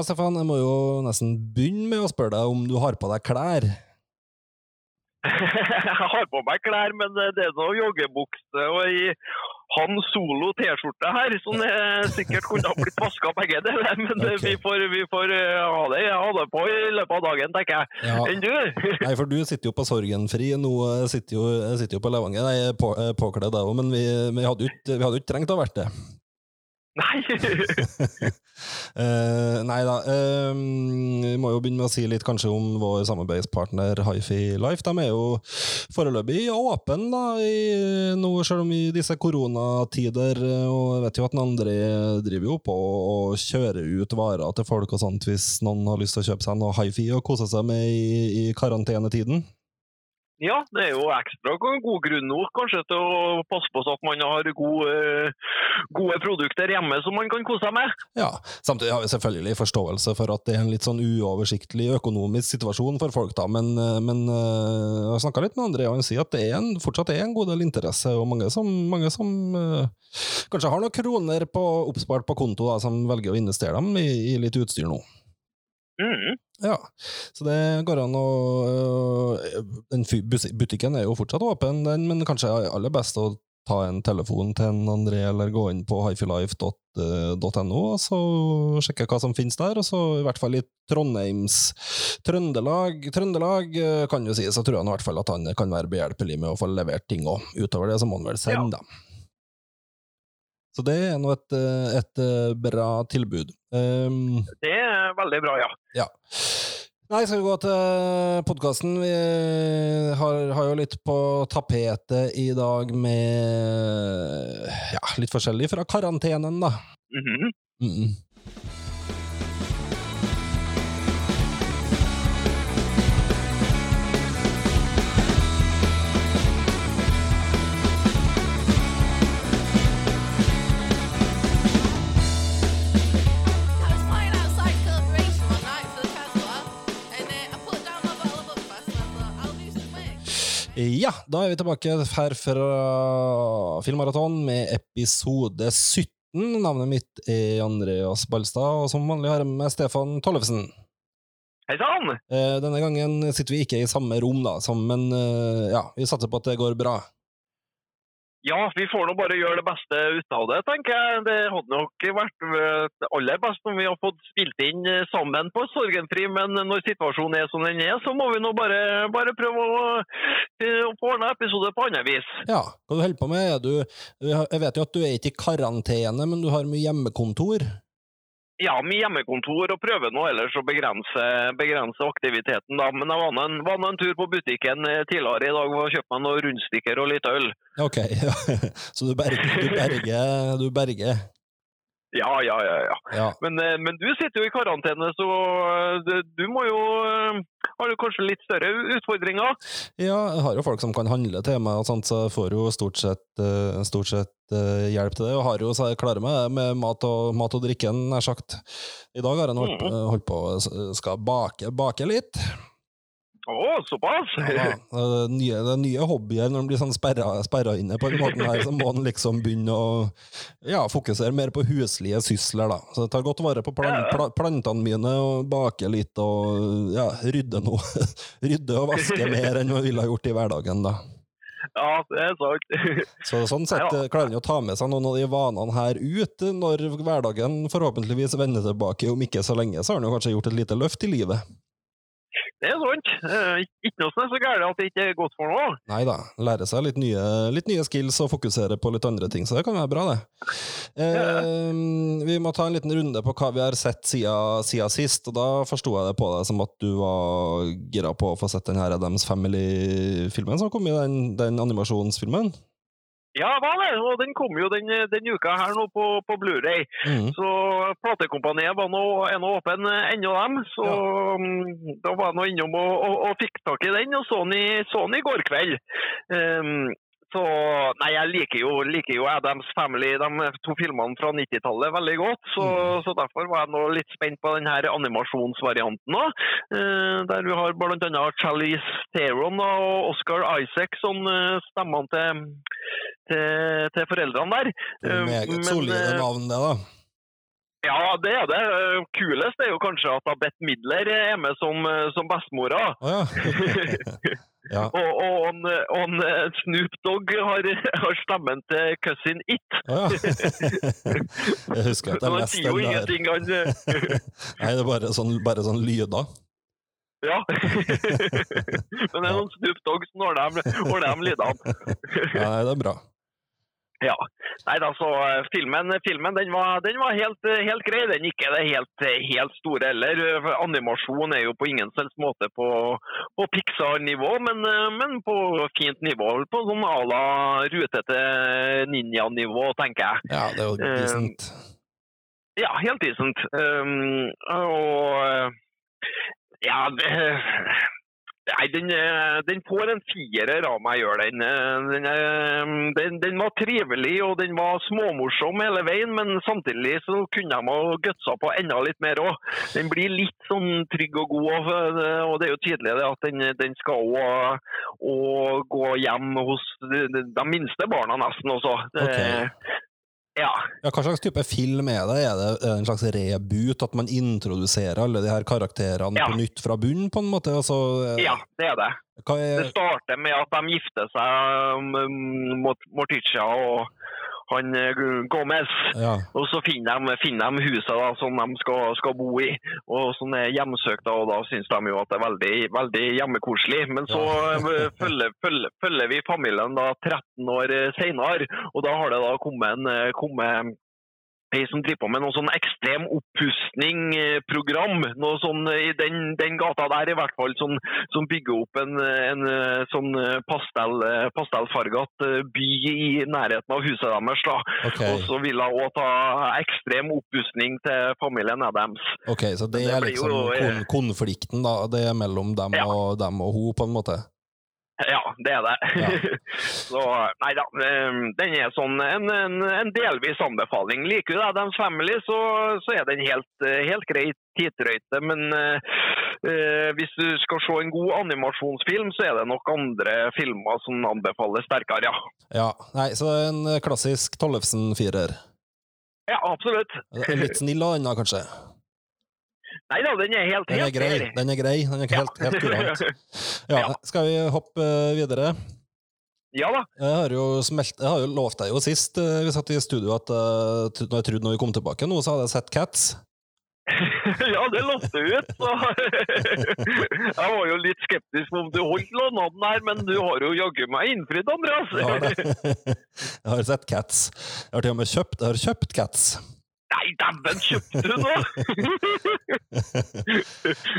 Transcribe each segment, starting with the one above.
Ja, Stefan, jeg må jo nesten begynne med å spørre deg om du har på deg klær. jeg har på meg klær, men det er noe joggebukse og ei Han Solo T-skjorte her, som det sikkert kunne ha blitt vaska begge deler. Men okay. vi, får, vi får eh, ha det jeg har det på i løpet av dagen, tenker jeg. Ja. Enn du? Nei, for du sitter jo på Sorgenfri. Nå eh, sitter jo, sitter jo på Levanger. Nei, på, påkledd, jeg òg, men vi, hadde vi hadde jo ikke trengt å ha vært det. Nei. uh, nei da. vi må jo begynne med å si litt kanskje om vår samarbeidspartner Hifi Life. De er jo foreløpig åpne da, i, nå, selv om i disse koronatider. eh, Og jeg vet jo at André driver jo på å kjøre ut varer til folk og sånt hvis noen har lyst til å kjøpe seg noe Hifi og kose seg med i, i karantenetiden. Ja, det er jo ekstra god grunn nå kanskje til å passe på at man har gode, gode produkter hjemme som man kan kose seg med. Ja, Samtidig har vi selvfølgelig forståelse for at det er en litt sånn uoversiktlig økonomisk situasjon for folk, da, men, eh, men eh, jeg har snakka litt med André, og han sier at det er en, fortsatt er en god del interesse, og mange som, mange som eh, kanskje har noen kroner på, oppspart på konto, da, som velger å investere dem i, i litt utstyr nå. Mhm. Ja, så det går an å øh, Den butikken er jo fortsatt åpen, den, men kanskje aller best å ta en telefon til en André, eller gå inn på hifilife.no og så sjekke hva som finnes der. Og så i hvert fall i Trondheims Trøndelag, Trøndelag øh, kan jo si, så tror jeg i hvert fall at han kan være behjelpelig med å få levert ting òg. Utover det så må han vel sende dem. Så det er nå et, øh, et øh, bra tilbud. Um, Det er veldig bra, ja. ja. Nei, skal vi gå til podkasten? Vi har, har jo litt på tapetet i dag med ja, litt forskjellig fra karantenen, da. Mhm. Mm. I Ja, da er vi tilbake her fra Filmmaraton med episode 17. Navnet mitt er Andreas Balstad, og som vanlig har jeg med Stefan Tollefsen. Hei sann! Eh, Denne gangen sitter vi ikke i samme rom, da, men eh, ja, vi satser på at det går bra. Ja, vi får nå bare gjøre det beste ut av det, tenker jeg. Det hadde nok vært eh, det aller best om vi hadde fått spilt inn eh, sammen på Sorgenfri, men når situasjonen er som den er, så må vi nå bare, bare prøve å, eh, å få ordna episoder på annet vis. Ja, hva du holder på med? Du, jeg vet jo at du er ikke i karantene, men du har mye hjemmekontor. Ja, med hjemmekontor og prøver nå ellers å begrense, begrense aktiviteten, da. Men jeg var nå en, var en tur på butikken eh, tidligere i dag og kjøpte meg noen rundstykker og litt øl. Ok, ja. så du berger, du berger, du berger. Ja, ja, ja. ja. Ja. Men, eh, men du sitter jo i karantene, så eh, du- må jo Har du kanskje litt større utfordringer? ja, jeg har jo folk som kan handle til meg, og sånt, så jeg får jo stort sett, stort sett hjelp til det, og har jo, så klare med, med mat og, mat og drikke, nær sagt. I dag har jeg holdt, på- holdt på skal bake, bake litt. Å, såpass? Ja, det, nye, det er nye hobbyer når man blir sånn sperra, sperra inne på den måten her, så må man liksom begynne å ja, fokusere mer på huslige sysler, da. Så jeg tar godt vare på plan, pla, plantene mine og baker litt og ja, rydde noe. rydder og vaske mer enn man ville ha gjort i hverdagen, da. Ja, det er sant. Så sånn sett Ja. eh, klarer han å ta med seg noen av de vanene her ut når hverdagen forhåpentligvis vender tilbake om ikke så lenge, så har han jo kanskje gjort et lite løft i livet. Det er sant. Eh, Ikke noe som er så galt at det ikke er godt for noe. Nei da, lære seg litt nye, litt nye skills og fokusere på litt andre ting, så det kan være bra, det. Eh, vi må ta en liten runde på hva vi har sett siden, siden sist, og da forsto jeg det på deg som at du var gira på å få sett den her Adams Family-filmen som kom i den, den animasjonsfilmen? Ja, hva det? Og den kom jo den, den uka her nå på, på Blu-ray. Mm. Så platekompaniet var nå, ennå åpen eh, ennå, dem. Så mm, da var jeg nå innom og, og, og fikk tak i den, og så den i, så den i går kveld. Ehm, så Nei, jeg liker jo, liker jo Adams Family, de to filmene fra 90-tallet, veldig godt. Så, så derfor var jeg nå litt spent på denne animasjonsvarianten òg. der vi har bl.a. Charlize Theron og Oscar Isaac som eh, stemmene til, til, til foreldrene der. Det er Eh, Meget solide eh, navn, det, da. Ja, det er det. Kulest er jo kanskje at Bette Midler er med som, som bestemora. Oh, ja. ja. Og, og, han, og eh, Snoop Dogg har, har stemmen til Cousin It. Oh, ja. Jeg husker at jeg leste den der. eh, Nei, det er bare sånn, bare sånn lyder. Ja. Men det er noen Snoop Dogg som har de, har lydene. Nei, det er bra. Ja. Nei da, så eh, filmen, filmen den var, den var helt, eh, helt grei. Den er ikke det helt, eh, helt store heller. Animasjon er jo på ingen selvs måte på, på Pixar-nivå, men, men på fint nivå. På sånn à la rutete ninja-nivå, tenker jeg. Ja, det er jo decent. Uh, Ja, helt decent. Um, og ja det, Nei, den, eh, den får en firer av meg, gjør den. Eh, Den, eh, den. Den var trivelig og den var småmorsom hele veien, men samtidig så kunne de ha gutsa på enda litt mer òg. Den blir litt sånn trygg og god, og, det er jo tydelig at den, den skal òg gå hjem hos de, de, minste barna nesten også. Det- Ok. Ja. Ja, hva slags type film er det? Er det er en slags reboot? At man introduserer alle de her karakterene Ja. på nytt fra bunnen, på en måte? Altså, eh, ja, det er det. Hva Det er, starter med at de gifter seg, um, Mort- Morticia og han eh, Gomez. ja. Og så finner de, finner de huset da, som de skal, skal bo i, og som er hjemsøkt. da, og Da syns de jo at det er veldig, veldig hjemmekoselig. Men så ja. følger, følger, følger vi familien da 13 år eh, senere, og da har det da kommet en eh, kommet ei som driver på med noe sånn ekstrem oppussing-program. Noe sånn i den, den gata der, i hvert fall, som, som bygger opp en, en eh, sånn pastell, pastellfarget eh, by i nærheten av huset deres. da. Okay. Og så vil hun òg ta ekstrem oppussing til familien Adams. ok, så det det er liksom jo, eh, kon konflikten, da. Det er mellom dem Ja. og dem og hun, på en måte? Ja, det er det. Ja. så nei da, eh, den er sånn en, en, en delvis anbefaling. Liker du Adams Family, så, så er den helt, helt grei titrøyte. Men eh, hvis du skal se en god animasjonsfilm, så er det nok andre filmer som anbefales sterkere, ja. Ja, nei, så en klassisk Tollefsen-firer. Ja, absolutt. Litt snill og den, kanskje? Nei da, den er helt, Den er grei. Den er grei. Den er helt, helt kurant. Ja, skal vi hoppe eh, videre? Ja da. Jeg har jo, smelt, jeg har jo lovt deg jo sist eh, vi satt i studio at eh, når jeg trodde når vi kom tilbake nå, så hadde jeg sett Cats. ja, det lovte du ut. Så. jeg var jo litt skeptisk om du holdt lovnaden her, men du har jo jaggu meg innfridd, Andreas. Jeg har sett Cats. Jeg har til og med kjøpt, jeg har kjøpt Cats. Nei, dæven, kjøpte du nå?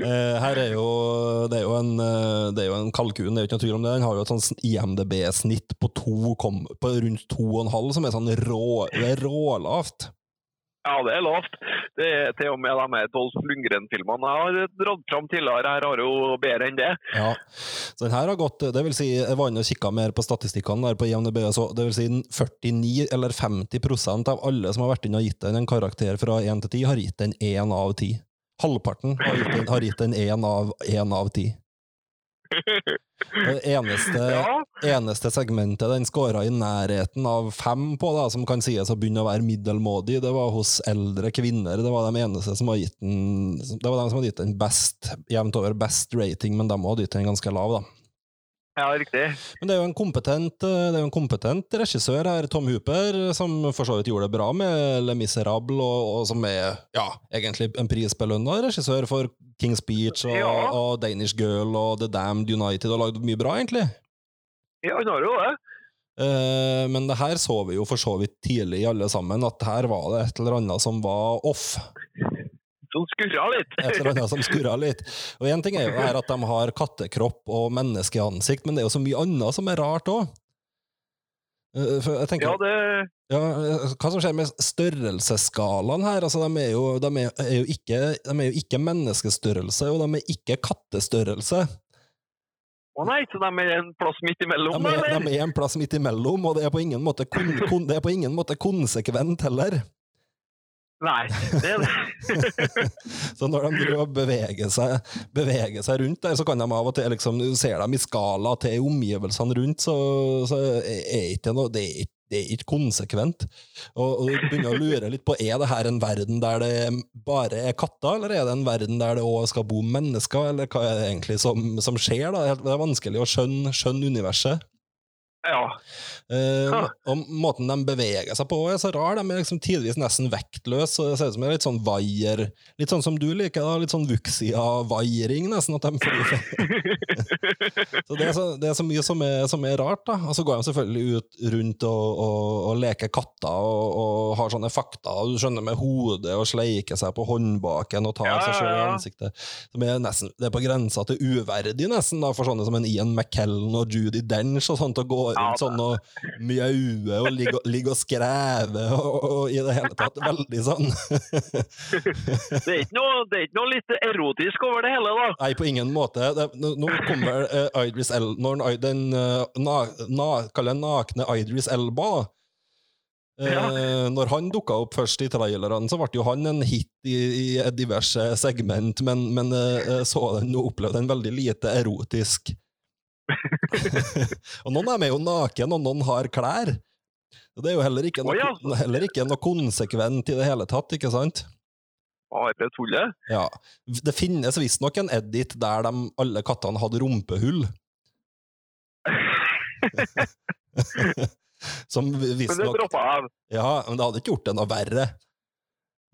Eh, her er jo, det er jo en, eh, det er jo en kalkun, det er jo ikke noe tvil om det. Den har jo et sånn IMDb-snitt på, på rundt 2,5, som er sånn rå, rålavt. Ja, det er lavt. Det er til og med de Dolph Lundgren-filmene jeg har dratt fram tidligere. Her har jo bedre enn det. Ja, så den her har gått, det vil si, jeg var inne og kikka mer på statistikkene der på IMDb, så det vil si 49 eller 50% av alle som har vært inne og gitt den en karakter fra 1 til 10, har gitt den 1 av 10. Halvparten har gitt den, har gitt den 1 av, 1 av 10. Det eneste, Ja, eneste segmentet den skåra i nærheten av fem på, da, som kan sies å begynne å være middelmådig, det var hos eldre kvinner. Det var de eneste som har gitt den Det var de som hadde gitt den best, jevnt over best rating, men de hadde gitt den ganske lav, da. Ja, riktig. Men det er jo en kompetent, det jo en kompetent regissør her, Tom Hooper, som for så vidt gjorde det bra med Le Miserable, og, og som er ja, egentlig en prisbelønna regissør for King's Speech og, Ja. og Danish Girl og The Damned United, og lagd mye bra, egentlig. Ja, han har jo det. Eh, men det her så vi jo for så vidt tidlig alle sammen, at her var det et eller annet som var off. Som skurra litt. Et eller annet som skurra litt. Og én ting er jo her at de har kattekropp og menneskeansikt, men det er jo så mye annet som er rart òg. Eh, tenker, Ja, det ja, eh, hva som skjer med størrelsesskalaen her? Altså, de, er jo, de, er, er jo ikke, de er jo ikke menneskestørrelse, og de er ikke kattestørrelse. Å nei, så de er en plass midt imellom, De er, de er en plass midt imellom, og det er på ingen måte, kon, kon, det på ingen måte konsekvent heller. Nei. Så når de driver og beveger seg, beveger seg rundt der, så kan de av og til liksom, Du ser dem i skala til omgivelsene rundt, så, så er ikke noe det er ikke, det er ikke konsekvent. Og, og du begynner å lure litt på er det her en verden der det bare er katter, eller er det en verden der det òg skal bo mennesker, eller hva er det egentlig som, som skjer? da? Det er vanskelig å skjønne, skjønne universet. Ja. Uh, Ja. og måten de beveger seg på er så rar. De er liksom tidvis nesten vektløse. og Det ser ut som en litt sånn vaier Litt sånn som du liker, da. Litt sånn Vuxia-vaiering, nesten. At de så det er så, det er så mye som er, som er rart, da. Og så går de selvfølgelig ut rundt og, og, og leker katter og, og har sånne fakta, og du skjønner, med hodet og sleiker seg på håndbaken og tar Ja, seg sjøl i ansiktet. Som er nesten, det er på grensa til uverdig, nesten, da, for sånne som en Ian McKellen og Judy Dench og sånt, å gå Ja, rundt sånn og mjaue og ligge, og- og skreve og, og, og i det hele tatt veldig sånn Det er noe, det er ikke noe litt erotisk over det hele, da. Nei, på ingen måte. Det, nå kommer uh, Idris El... Når den, eh, na, na, kaller nakne Idris Elba, da. Eh, Når han dukka opp først i trailerne, så ble jo han en hit i, i diverse segment, men, men eh, så den og opplevde den veldig lite erotisk. og noen er med jo naken, og noen har klær. Det er jo heller ikke, noe, oh, ja. heller ikke noe konsekvent i det hele tatt, ikke sant? Bare tullet. Ja. Det finnes visstnok en edit der de, alle kattene hadde rumpehull. Som Men det visstnok droppa jeg. Ja, men det hadde ikke gjort det noe verre.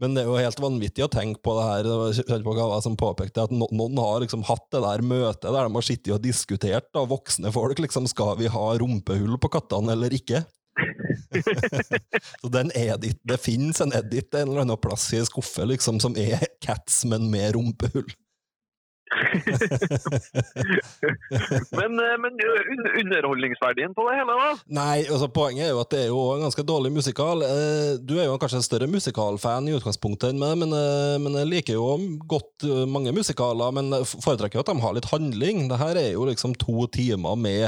Men det er jo helt vanvittig å tenke på det her. På hva som påpekte at noen har liksom hatt det der møtet der de har sittet og diskutert, da, voksne folk, liksom, skal vi ha rumpehull på kattene eller ikke? Så den edit, Det fins en edit en eller annen plass i en skuffe liksom, som er cats, men med rumpehull. Men, eh, men underholdningsverdien på det hele, da? Nei, altså poenget er jo at det er jo en ganske dårlig musikal. Eh, Du er jo kanskje en større musikalfan i utgangspunktet enn meg, men, eh, men jeg liker jo godt eh, mange musikaler, men foretrekker jo at de har litt handling. Det her er jo liksom to timer med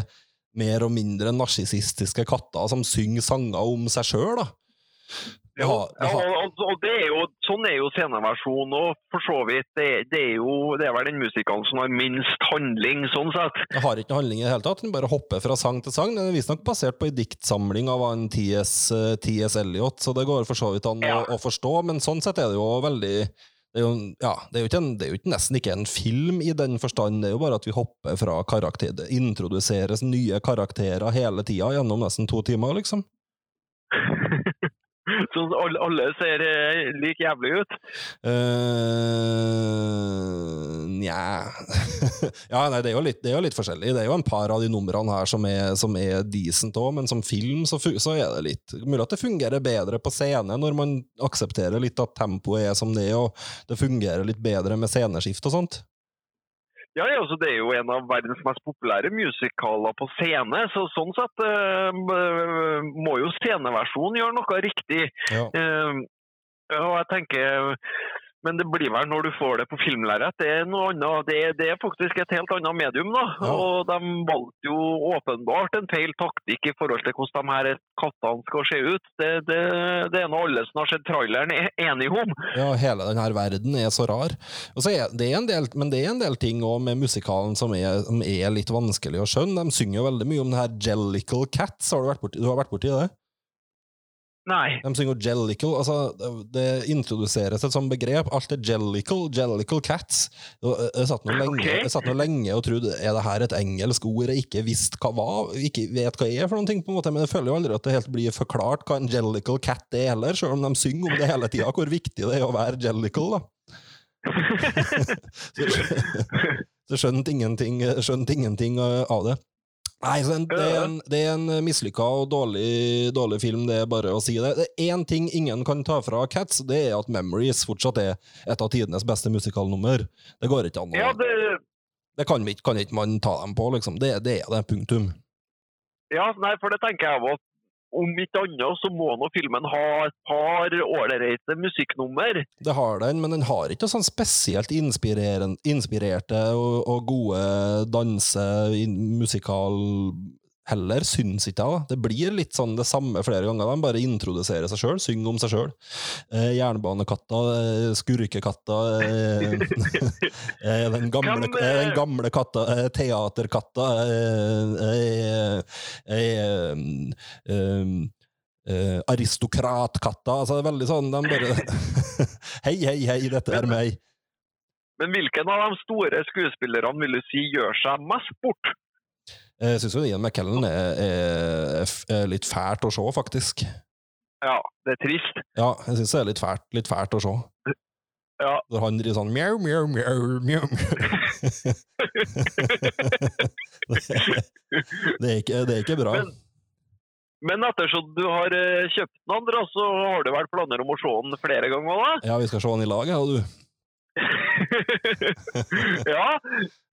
mer og mindre narsissistiske katter som synger sanger om seg sjøl, da. Ja, og, og det er jo, sånn er jo sceneversjonen og for så vidt. Det, det, er jo, det er vel den musikalen som har minst handling, sånn sett. Det har ikke noe handling i det hele tatt, den bare hopper fra sang til sang. Den er visstnok basert på en diktsamling av en T.S. eh, T.S. Elliot, så det går for så vidt an å, Ja. å forstå, men sånn sett er det jo veldig det er jo, ja, det er jo, ikke en, det er jo ikke, nesten ikke en film i den forstand, det er jo bare at vi hopper fra karakter, det introduseres nye karakterer hele tida gjennom nesten to timer, liksom. Så alle, alle ser eh, like jævlig ut. Uh, Nja Ja, nei, det er, jo litt, det er jo litt forskjellig. Det er jo en par av de numrene her som er, som er decent òg, men som film så, så er det litt Mulig at det fungerer bedre på scene når man aksepterer litt at tempoet er som det er, og det fungerer litt bedre med sceneskift og sånt. Ja, ja, altså Det er jo en av verdens mest populære musikaler på scene, så sånn sett uh, må jo sceneversjonen gjøre noe riktig. Ja. Uh, og jeg tenker Men det blir vel når du får det på filmlerret. Det er noe annet. Det er, det er faktisk et helt annet medium, da. Ja. Og de valgte jo åpenbart en feil taktikk i forhold til hvordan de her kattene skal se ut. Det, det, det er noe alle som har sett traileren er enige om. Ja, hele denne verden er så rar. Og så er det en del, men det er en del ting også med musikalen som er, som er litt vanskelig å skjønne. De synger jo veldig mye om den her Jellicle Cats. Har du vært borti, du har vært borti det? Nei. De synger jellicle, altså det, introduseres et sånt begrep. Alt er jellicle, jellicle cats. Jeg jeg satt nå lenge, okay. jeg satt lenge og trodde er det her et engelsk ord jeg ikke visste hva var, ikke vet hva er for noen ting, på en måte, men jeg føler jo aldri at det helt blir forklart hva en jellicle cat er heller, selv om de synger om det hele tida, hvor viktig det er å være jellicle. da. Så skjønte ingenting, skjønt ingenting av det. Nei, det er en, det er en mislykka og dårlig, dårlig film, det er bare å si det. Det er én ting ingen kan ta fra Cats, det er at Memories fortsatt er et av tidenes beste musikalnummer. Det går ikke an å Ja, det, Det kan, ikke- kan ikke man ta dem på, liksom. Det, det er det, punktum. Ja, nei, for det tenker jeg også. Om ikke annet så må nå filmen ha et par ålreite musikknummer. Det har den, men den har ikke sånn spesielt inspirerte og, og gode danse, in, musikal heller, syns ikke jeg. Det blir litt sånn det samme flere ganger. De bare introduserer seg sjøl, synger om seg sjøl. Eh, jernbanekatta, eh, skurkekatta eh, eh, den, gamle, eh, den gamle katta, teaterkatta eh, eh, eh, eh, eh, aristokratkatta. Altså, veldig sånn De bare Hei, hei, hei, dette er meg. Men hvilken av de store skuespillerne vil du si gjør seg mest bort? Jeg syns Ian McKellen er, er, er litt fælt å se, faktisk. Ja, det er trist. Ja, jeg syns det er litt fælt, litt fælt å se. Ja. Når han driver sånn mjau, mjau, mjau, mjau. det, er ikke, det er ikke bra. Men- Men ettersom du har eh, kjøpt den andre, så har du vel planer om å se den flere ganger, da? Ja, vi skal se den i lag, jeg og du. ja.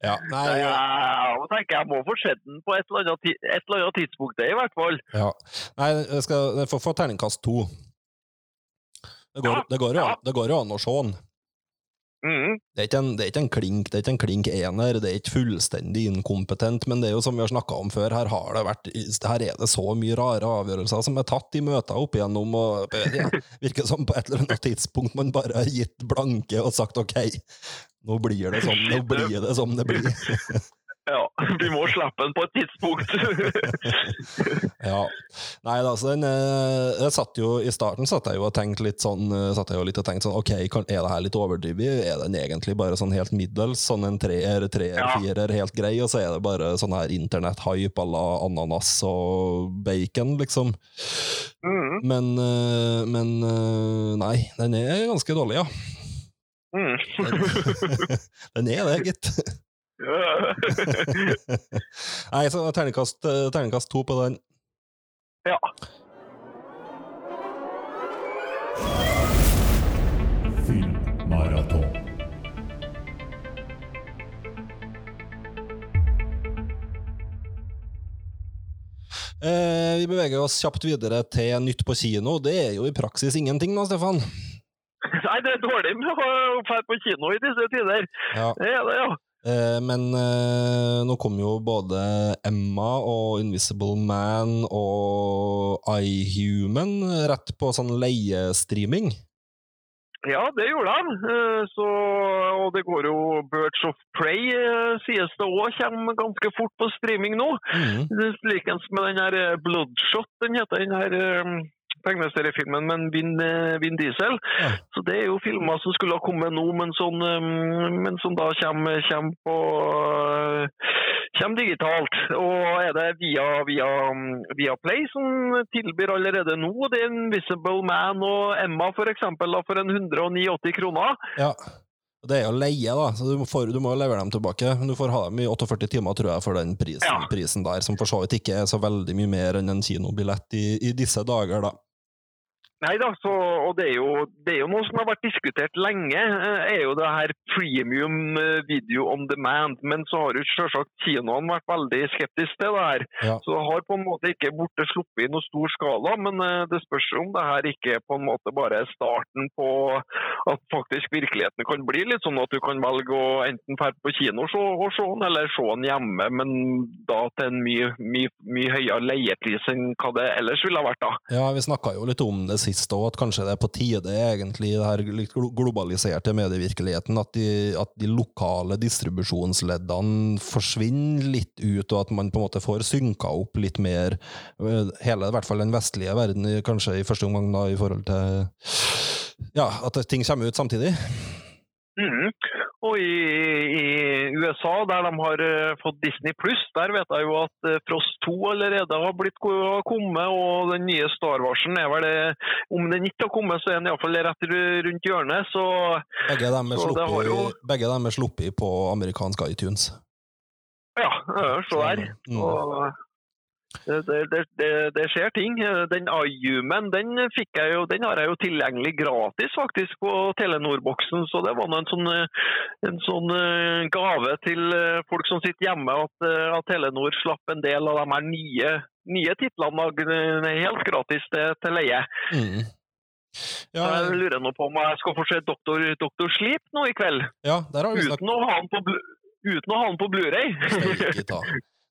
Ja, nei, ja. jeg tenker jeg må få sett den på et eller annet, et eller annet tidspunkt, det i hvert fall. ja. Nei jeg skal få terningkast to. Det går, Ja, det går, jo, det går jo an å se den. Mhm. Det er, en, det er ikke en klink det er ikke en klink ener, det er ikke fullstendig inkompetent, men det er jo som vi har snakka om før, her, har det vært, her er det så mye rare avgjørelser som er tatt i møter opp igjennom, og det virker som på et eller annet tidspunkt man bare har gitt blanke og sagt ok, nå blir det sånn, nå blir det som det blir. Ja, vi må slippe den på et tidspunkt. Ja. Nei da, så den eh, Jeg satt jo I starten satt jeg jo og tenkte litt sånn eh, Satt jeg jo litt og tenkte sånn Ok, kan, er det her litt overdrevet? Er den egentlig bare sånn helt middels? Sånn en treer, treer, Ja. firer, helt grei, og så er det bare sånn her internett-hype à la ananas og bacon, liksom. Mm. Men eh, Men nei, den er ganske dårlig, ja. Mm. Den, den er det, gitt. Nei, så terningkast, Ternekast terningkast to på den. ja. Filmmaraton. Eh, vi beveger oss kjapt videre til Nytt på kino. Det er jo i praksis ingenting nå, Stefan. Nei, det er dårlig med å dra på kino i disse tider. Ja. Det er det, ja. Eh, men eh, nå kom jo både Emma og Invisible Man og iHuman rett på sånn leiestreaming. Ja, det gjorde han. Eh, Så, og det går jo Birds of Prey, sies det òg, kommer ganske fort på streaming nå. Mm. Likens med den her Bloodshot, den heter den her tegneseriefilmen med Vin, eh, Vin Diesel. Ja. Så det er jo filmer som skulle ha kommet nå, men, sånn, eh, men som da kommer, kommer på eh, Kommer digitalt. Og er det via, via, via Play som tilbyr allerede nå. Det er Invisible Man og Emma for eksempel, for en 189 kroner. Ja. Det er jo leie, da, så du må, for, du må levere dem tilbake. Men du får ha dem i 48 timer, tror jeg, for den prisen, Ja. prisen der, som for så vidt ikke er så veldig mye mer enn en kinobillett i, i disse dager, da. Nei da, så, og det er, jo, det er jo noe som har vært diskutert lenge, eh, er jo det her premium eh, video on demand. Men så har jo selvsagt kinoene vært veldig skeptiske til det her. Ja. Så det har på en måte ikke borte sluppet i noe stor skala, men eh, det spørs om det her ikke på en måte bare er starten på at faktisk virkeligheten kan bli litt sånn at du kan velge å enten dra på kino og se den, eller se den hjemme, men da til en mye, mye, mye høyere leiepris enn hva det ellers ville ha vært. da. Ja, vi snakka jo litt om det sist òg, at kanskje det er på tide, egentlig, i litt globaliserte medievirkeligheten, at de, at de lokale distribusjonsleddene forsvinner litt ut, og at man på en måte får synka opp litt mer hele, i hvert fall den vestlige verden, kanskje i første omgang da, i forhold til ja, at ting kommer ut samtidig. Mhm. Og i, i USA, der de har eh, fått Disney Pluss, der vet jeg jo at eh, Frost 2 allerede har blitt ko- kommet, og den nye Star Warsen er vel det Om den ikke har kommet, så er den iallfall rett rundt hjørnet, så Begge dem er sluppet, jo- begge dem er sluppet på amerikansk iTunes. ja, eh, så der. Mm. Og, Det, det, det, det, det skjer ting. Den iUmen den, jeg jo, den har jeg jo tilgjengelig gratis faktisk på Telenor-boksen. Så det var en sånn, eh, en sånn eh, gave til eh, folk som sitter hjemme, at, eh, at Telenor slapp en del av de her nye, nye titlene eh, helt gratis til, til leie. Mm. Ja, jeg lurer nå på om jeg skal få se Doktor, Doktor Sleep nå i kveld, ja, uten å ha den på, uten å ha den på Blu-ray.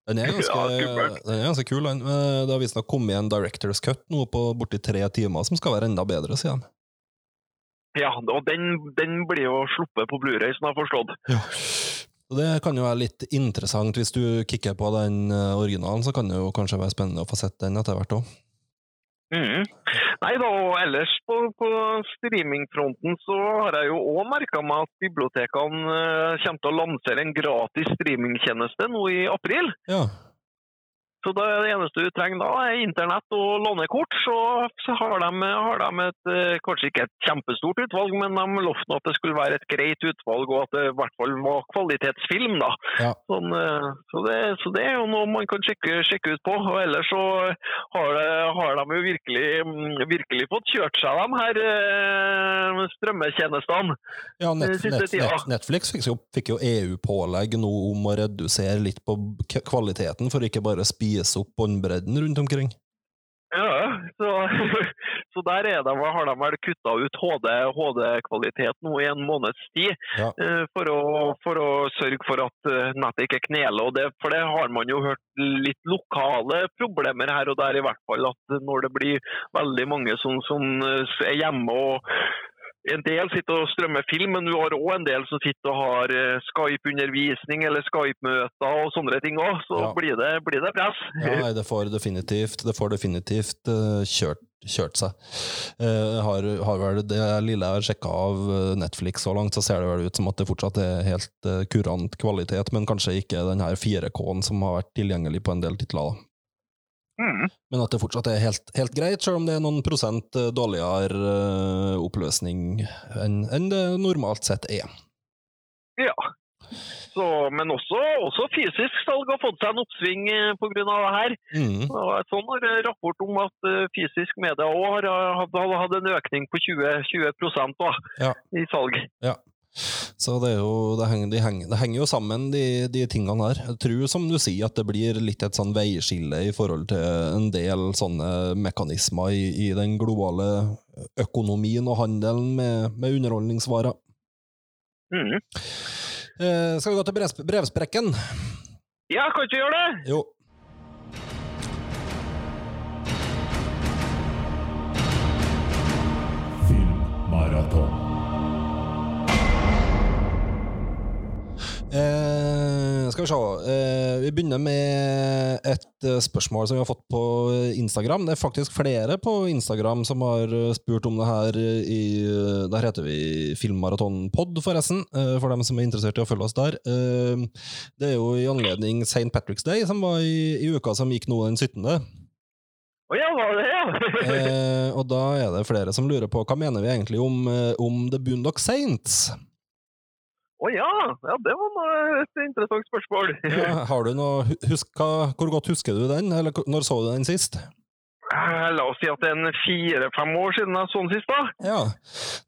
Den er ganske, Ja, den er ganske kul. den. Eh, Det har visstnok kommet en Directors Cut nå på borti tre timer, som skal være enda bedre, sier de. Ja, og den, den blir jo sluppet på Blu-ray, som jeg har forstått. Ja. og Det kan jo være litt interessant. Hvis du kikker på den eh, originalen, så kan det jo kanskje være spennende å få sett den etter hvert òg. Mhm. Nei da, og ellers på, på streamingfronten så har jeg jo òg merka meg at bibliotekene eh, kommer til å lansere en gratis streamingtjeneste nå i april. Ja. Så det eneste du trenger da, er internett og lånekort. Så, så har, de, har de et eh, kanskje ikke et kjempestort utvalg, men de lovte at det skulle være et greit utvalg, og at det i hvert fall var kvalitetsfilm. da. Ja. Sånn, eh, så, det, så det er jo noe man kan sjekke, sjekke ut på. og Ellers så har, det, har de jo virkelig, mm, virkelig fått kjørt seg, de her eh, strømmetjenestene. Ja, net, Siste tida. Netflix fikk jo, fikk jo EU-pålegg nå om å redusere litt på kvaliteten, for ikke bare å spise opp båndbredden rundt omkring. Ja, så, så der er de, har de vel kutta ut HD HD-kvalitet nå i en måneds tid. Ja. eh, For å, for å sørge for at eh, nettet ikke kneler. Og det, for det har man jo hørt litt lokale problemer her og der, i hvert fall. At når det blir veldig mange som, som eh, er hjemme og en del sitter og strømmer film, men du har òg en del som sitter og har eh, Skype-undervisning eller Skype-møter og sånne ting òg. Så Ja. blir, det, blir det press. Ja, nei, det får definitivt, det får definitivt eh, kjørt, kjørt seg. Eh, har, har vel det lille jeg har sjekka av Netflix så langt, så ser det vel ut som at det fortsatt er helt kurant kvalitet, men kanskje ikke den her 4K-en som har vært tilgjengelig på en del titler. da. Mm. Men at det fortsatt er helt, helt greit, selv om det er noen prosent eh, dårligere eh, oppløsning enn enn det normalt sett er. Ja. Så, men også, også fysisk salg har fått seg en oppsving pga. det her. Mm. Sånn eh, rapport om at eh, fysisk media òg har eh, hatt en økning på 20, 20 da, Ja. i salg. Så det, er jo, det, henger, de henger, det henger jo sammen, de, de tingene her. Jeg tror, som du sier, at det blir litt et sånn veiskille i forhold til en del sånne mekanismer i, i den globale økonomien og handelen med, med underholdningsvarer. Mm. Eh, skal vi gå til brev, brevsprekken? Ja, kan ikke vi gjøre det? Jo. Filmmaraton. Eh, skal vi se. Eh, vi begynner med et eh, spørsmål som vi har fått på Instagram. Det er faktisk flere på Instagram som har eh, spurt om det her. I, eh, der heter vi Filmmaratonpod, forresten, for dem som er interessert i å følge oss der. Eh, det er jo i anledning St. Patrick's Day, som var i, i uka som gikk nå den 17. Å ja, var det ja? Eh, og da er det flere som lurer på hva mener vi egentlig om, om The Boondock Saints? Å ja. ja, det var et interessant spørsmål. Ja, har du noe, hu- husk, hva, hvor godt husker du den, eller når så du den sist? Eh, La oss si at det er fire-fem år siden jeg så den sist, da. Ja,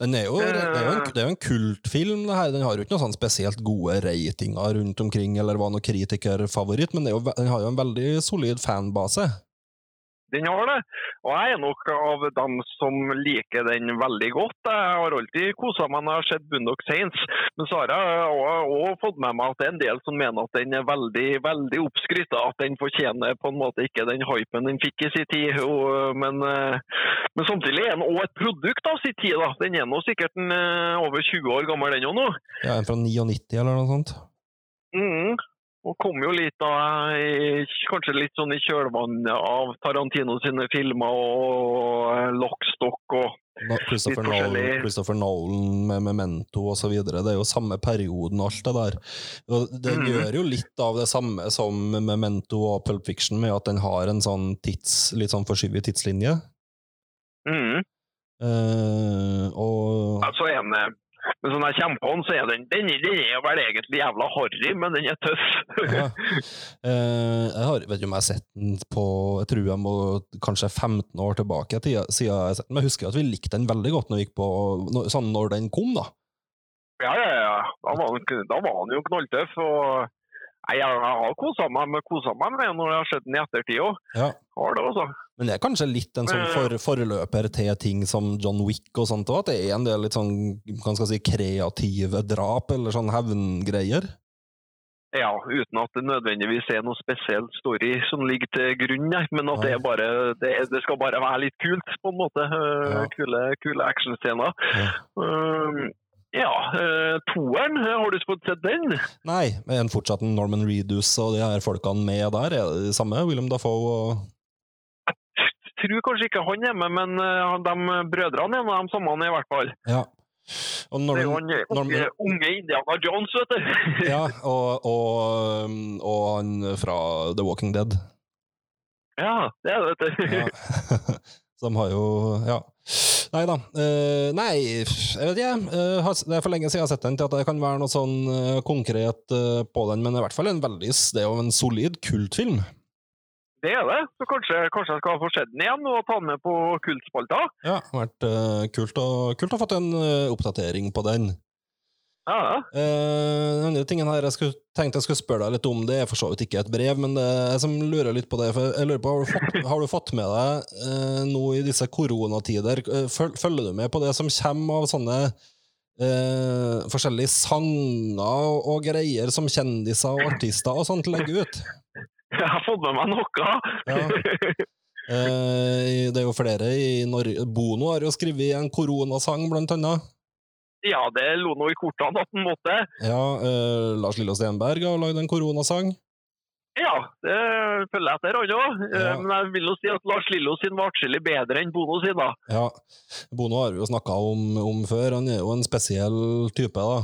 den er jo, det, er jo en, det er jo en kultfilm, det her. Den har jo ikke noen sånn spesielt gode ratinger rundt omkring, eller var noen kritikerfavoritt, men det jo, den har jo en veldig solid fanbase. Den har det. Og jeg er nok av dem som liker den veldig godt. Jeg har alltid kosa meg når jeg har sett Bundock Saints. Men så har jeg òg fått med meg at det er en del som mener at den er veldig veldig oppskrytt. At den fortjener på en måte ikke den hypen den fikk i sin tid. Og, men, eh, men samtidig er den òg et produkt av sin tid. da. Den er nå sikkert en, eh, over 20 år gammel, den òg nå. Ja, en fra 99 eller noe sånt. Mm. Og kom jo litt da, kanskje litt sånn i kjølvannet av Tarantino sine filmer og Lockstock og Christopher, Nolan. Christopher Nolan med Memento og så videre. Det er jo samme perioden, alt det der. Og den Mhm. gjør jo litt av det samme som Memento og Pulp Fiction, med at den har en sånn tids, litt sånn forskyvet tidslinje. mm. Eh, og Altså en, Men sånn jeg kommer på den, så er den, den, den er vel egentlig jævla harry, men den er tøff. Ja. Eh, jeg har, vet ikke om jeg har sett den på Jeg tror jeg må kanskje 15 år tilbake siden jeg har sett den. Men jeg husker at vi likte den veldig godt når vi gikk på når, sånn når den kom, da. Ja, ja, ja. Da var den, da var den jo knalltøff. og jeg, jeg har kosa meg med, koset meg med når jeg har sett den i ettertid òg. Ja. Har det, altså. Men det er kanskje litt en sånn for, forløper til ting som John Wick og sånt òg? At det er en del litt sånn kan skal si, kreative drap eller sånn hevngreier? Ja, uten at det nødvendigvis er noe spesiell story som ligger til grunn. Men at det, er bare, det, det skal bare være litt kult, på en måte. Eh, Ja. Kule, kule actionscener. Ja. Um, ja, eh, toeren, har du fått sett den? Nei, men fortsatt Norman Reedus og de her folkene med der? Er det de samme? William Dafoe og Tror kanskje ikke han hjemme, men eh, de brødrene er nå de samme i hvert fall. Ja. Og Det er jo han unge, unge Indiana Jones, vet du. ja, og, og, um, og han fra The Walking Dead. Ja, det er det, vet du. Ja. Som har jo Ja. Nei da. Uh, nei, jeg vet ikke. Uh, det er for lenge siden jeg har sett den til at det kan være noe sånn uh, konkret eh, på den, men i hvert fall en veldig Det er jo en solid kultfilm. Det er det. Så kanskje, kanskje jeg skal få sett den igjen og ta den med på kultspalta? Ja, det har vært uh, kult, å, kult å få en uh, oppdatering på den. Ja, ja. Eh, den andre tingen her jeg skulle, tenkte jeg skulle spørre deg litt om, det er for så vidt ikke et brev, men det er jeg som lurer litt på det. For jeg lurer på, Har du fått, har du fått med deg uh, nå i disse koronatider føl, Følger du med på det som kommer av sånne eh, forskjellige sanger og greier som kjendiser og artister og sånt legger ut? Jeg har fått med meg noe. Ja. Eh, det er jo flere i Norge Bono har jo skrevet en koronasang, blant annet. Ja, det lå noe i kortene at han måtte. Ja, eh, Lars Lillo Stenberg har lagd en koronasang. Ja, det følger jeg etter, han òg. Ja. Men jeg vil jo si at Lars Lillo sin var atskillig bedre enn Bono sin, da. Ja, Bono har vi jo snakka om, om før. Han er jo en spesiell type, da.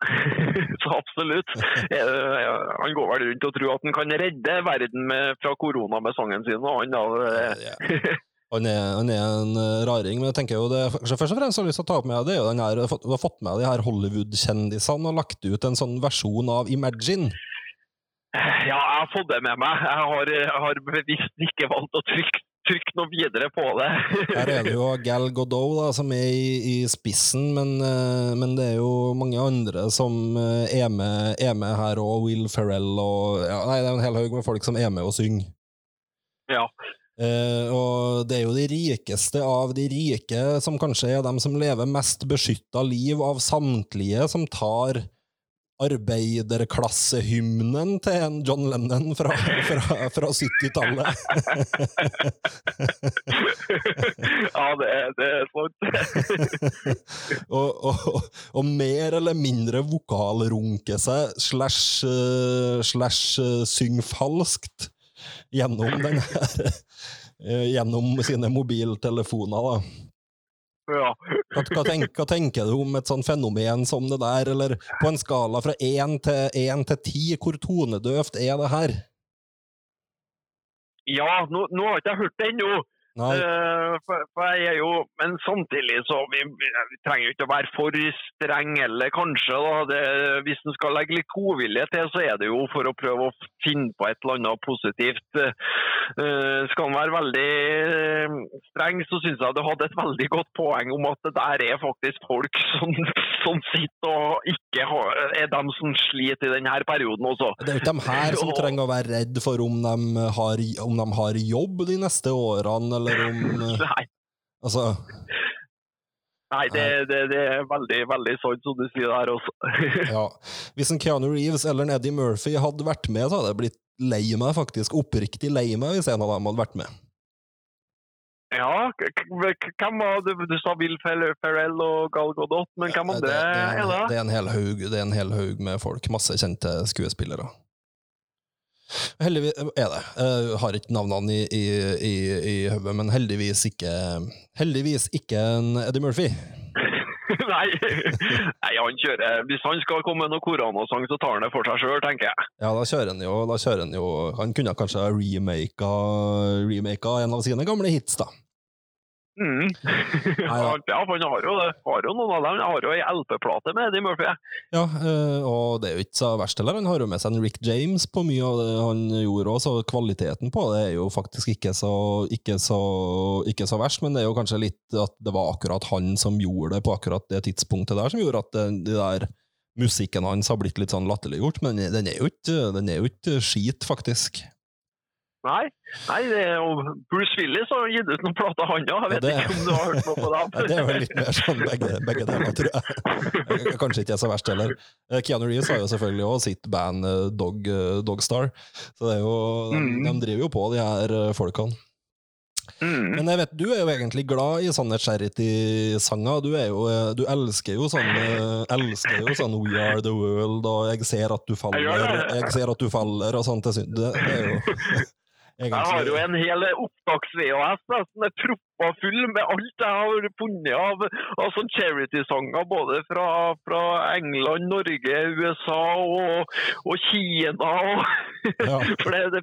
Så absolutt. Han går vel rundt og tror at han kan redde verden med, fra korona med sangen sin. og han da, eh, Han er, han er en eh, raring, men jeg tenker jo det kanskje først og fremst har jeg lyst til å ta opp med det er jo den her, du har fått med de her Hollywood-kjendisene og lagt ut en sånn versjon av Imagine. Ja, jeg har fått det med meg. Jeg har, jeg har bevisst ikke valgt å trykke, trykke noe videre på det. Her er det jo Gal Godot da, som er i, i spissen, men, eh, men det er jo mange andre som eh, er med, er med her òg. Will Ferrell og ja, Nei, det er en hel haug med folk som er med og synger. Ja. Eh, og det er jo de rikeste av de rike som kanskje er dem som lever mest beskytta liv av samtlige, som tar arbeiderklassehymnen til en John Lennon fra, fra, fra 70-tallet. ja, det, er- det er sant. og, og, og mer eller mindre vokalrunke seg, slash, eh, slash eh, syng falskt gjennom den her eh, Gjennom sine mobiltelefoner, da. Ja. Hva, hva, tenk, hva tenker du om et sånt fenomen som det der, eller på en skala fra én til, ti, hvor tonedøvt er det her? Ja, nå, nå har ikke hørt det ennå. Eh, for, for jeg er jo, men samtidig så vi, vi, vi trenger jo ikke å være for streng eller kanskje. da, det, Hvis en skal legge litt godvilje til, så er det jo for å prøve å finne på et eller annet positivt. Uh, skal en være veldig eh, streng, så syns jeg du hadde et veldig godt poeng om at det der er faktisk folk som, som sitter og ikke har, er dem som sliter i denne perioden også. det er jo ikke de her som trenger å være redd for om de har, om de har jobb de neste årene, eller om eh, Nei. Altså, Nei, det, det, det er veldig veldig sant som du sier der også. ja. Hvis en Keanu Reeves eller en Eddie Murphy hadde vært med, så hadde jeg blitt lei meg, faktisk. Oppriktig lei meg hvis en av dem hadde vært med. Ja, hvem var det? Du sa Will Ferrell og Gal Gadot, men hvem andre det, er det, det? det er en hel haug det er en hel haug med folk. Masse kjente skuespillere. Heldigvis er det. Jeg har ikke navnene i, i, i, i hodet, men heldigvis ikke Heldigvis ikke en Eddie Murphy. Nei. Nei, han kjører Hvis han skal komme med noe koronasang, så tar han det for seg sjøl, tenker jeg. Ja, da kjører han jo, da kjører han jo Han kunne kanskje remaka, remaka en av sine gamle hits, da. Mm. Ja, han har jo, det. har jo noen av dem. Han har jo ei LP-plate med Eddie Murphy. Ja, eh, og det er jo ikke så verst heller. Han har jo med seg en Rick James på mye av det han gjorde òg, så kvaliteten på det er jo faktisk ikke så, ikke, så, ikke så verst. Men det er jo kanskje litt at det var akkurat han som gjorde det på akkurat det tidspunktet der, som gjorde at det, det der musikken hans har blitt litt sånn latterliggjort. Men den er jo ikke, den er jo ikke skit, faktisk. Nei, nei det er jo Bruce Willis har gitt ut noen plater, han òg. Jeg vet Ja, det- ikke om du har hørt noe på dem? Ja, det er vel litt mer sånn begge, begge deler, tror jeg. Kanskje ikke er så verst heller. Eh, Keanu Reeves har jo selvfølgelig også sitt band eh, Dog, eh, Dogstar, så det er jo, de, Mm. de driver jo på, de her folkene. Mm. Men jeg vet, du er jo egentlig glad i sånne charity-sanger. Du, du elsker jo sånn elsker jo sånn We Are The World, og Jeg ser at du faller, Jeg det. ser at du faller, og sånt. Det, det, det er jo Jeg har jo en hel opptaks-VHS som er proppa full med alt jeg har funnet av, av sånn charity-sanger, både fra, fra England, Norge, USA og, og Kina. Og, Ja. For det, det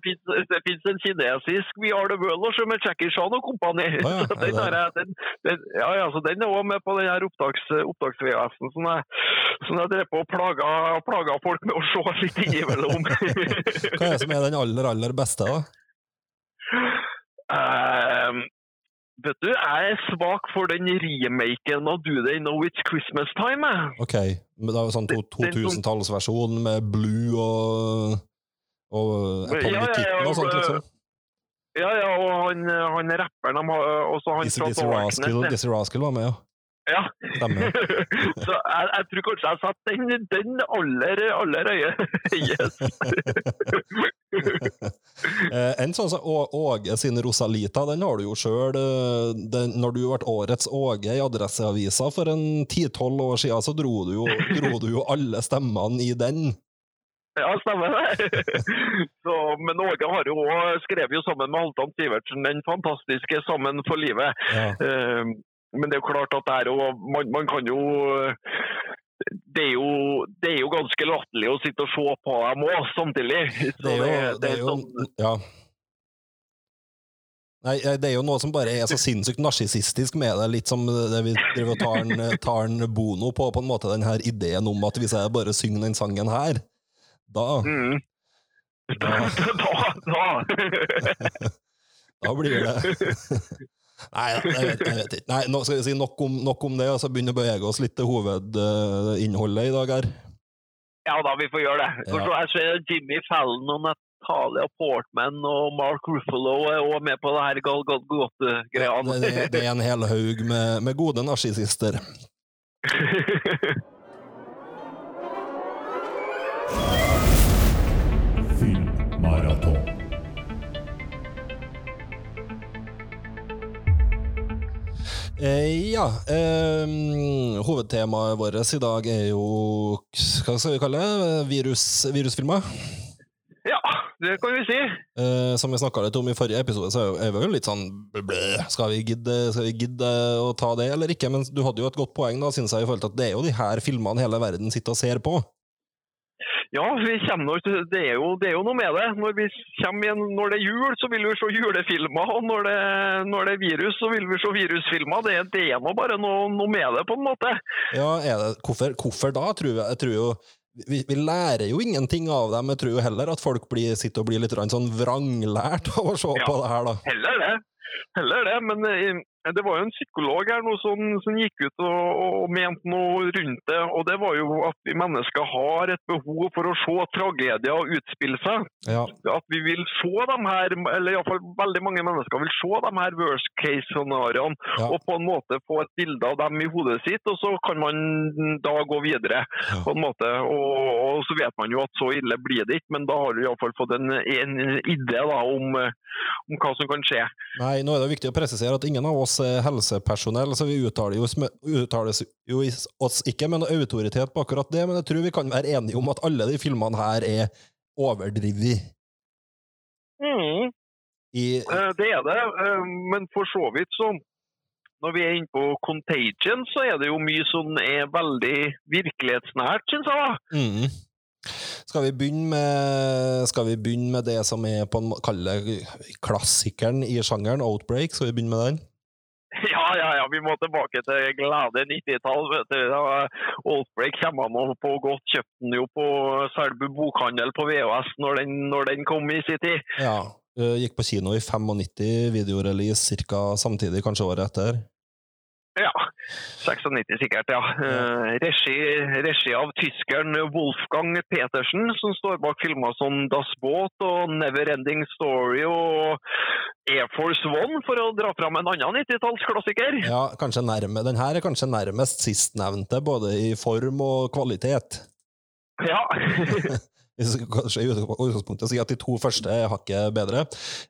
fins en kinesisk We Are The World også, med Jackie Chan og kompani. Å ja, den, er det- jeg- den, den, ja, ja, så den er òg med på den her opptaks, opptaks-VHS-en som jeg, som jeg drev på og plaga, plaga folk med å se litt innimellom. Hva er det som er den aller, aller beste, da? Ehm, vet du, jeg er svak for den remaken av Do They Know It's Christmas Time. Ok, men det er jo sånn to- Den- den som- 2000-tallsversjon med Blue og, og Atomic Ja, ja, ja, og sånt, liksom. Ja, ja, og han, han rapperen de har også han. Dizzy Rascal var med, ja. Ja. Så jeg, jeg tror kanskje jeg satt den, den aller, aller øye. yes! en sånn som Åge sin Rosalita, den har du jo sjøl. Når du ble årets Åge i Adresseavisa for en ti-tolv år siden, så dro du, jo, dro du jo alle stemmene i den. Ja, stemmer det. Så, men Åge har jo òg skrevet jo sammen med Halvdan Sivertsen den fantastiske 'Sammen for livet'. Ja. Eh, Men det er jo klart at det er jo man, man kan jo det er, jo, det er jo ganske latterlig å sitte og se på dem òg, samtidig. Det er jo, det er jo sånn- Ja. Nei, eh, det er jo noe som bare er så sinnssykt narsissistisk med det. Litt som det vi driver og tar en, tar en Bono på, på en måte den her ideen om at hvis jeg bare synger den sangen her, da, Mm. Da- Da, da. da blir det Nei, jeg vet, jeg vet ikke. Nei, nå skal vi si nok om, nok om det, og så begynne å bevege oss litt til hovedinnholdet i dag her. Ja da, vi får gjøre det. Ja. Jeg ser Jimmy Fallon og Natalia Portman og Mark Ruffalo er også med på det her Gal Gal Det, det, det er en hel haug med, med gode narsissister. Eh, ja, eh, hovedtemaet vårt i dag er jo Hva skal vi kalle det? Virus, virusfilmer. ja, det kan vi si. Eh, som vi snakka litt om i forrige episode, så er vi jo litt sånn blø, skal vi, gidde, skal vi gidde å ta det eller ikke? Men du hadde jo et godt poeng, da, synes jeg, i forhold til at det er jo de her filmene hele verden sitter og ser på. Ja, vi kommer det, er jo, det er jo noe med det. Når, igjen, når det er jul, så vil vi se julefilmer. Og når det, når det er virus, så vil vi se virusfilmer. Det, det er nå bare noe, noe med det, på en måte. Ja, det, hvorfor, hvorfor da, tror jeg? jeg tror jo, vi, vi lærer jo ingenting av dem. Jeg tror jo heller at folk blir, sitter og blir litt sånn vranglært av å se Ja. på det her, da. Heller det. Heller det, men eh, det var jo en psykolog her nå som, som gikk ut og, og mente noe rundt det. Og det var jo at vi mennesker har et behov for å se tragedier utspille seg. Ja. At vi vil se de her, eller iallfall veldig mange mennesker vil se de her worst case-scenarioene. Ja. Og på en måte få et bilde av dem i hodet sitt, og så kan man da gå videre. Ja. på en måte. Og, og så vet man jo at så ille blir det ikke, men da har du iallfall fått en, en idé da, om, eh, om hva som kan skje. Nei, nå er det viktig å presisere at ingen av oss helsepersonell, så vi uttaler, jo, uttaler jo oss ikke med noe autoritet på akkurat det, men jeg tror vi kan være enige om at alle de filmene her er overdrevet Mm, eh, det er det, eh, men for så vidt så når vi er inne på Contagion, så er det jo mye som er veldig virkelighetsnært, syns jeg. Mhm. Skal vi begynne med, skal vi begynne med det som er på en måte kalle klassikeren i sjangeren, Outbreak? Skal vi begynne med den? Ja, ja, ja. vi må tilbake til glade 90-tall. vet du. Oldbreak kommer han på godt. Kjøpte den jo på Selbu bokhandel på VHS når den, når den kom i sin tid. Ja. Gikk på kino i 95, videorelease ca. samtidig, kanskje året etter. Ja, 96 sikkert, ja. Eh, Regi, regi av tyskeren Wolfgang Petersen, som står bak filmer som Das Båt og Neverending Story og Air Force One, for å dra fram en annen 90-tallsklassiker. Ja, kanskje nærme. Den her er kanskje nærmest sistnevnte, både i form og kvalitet. Ja. Hvis vi kanskje i utgangspunktet sier at de to første er hakket bedre.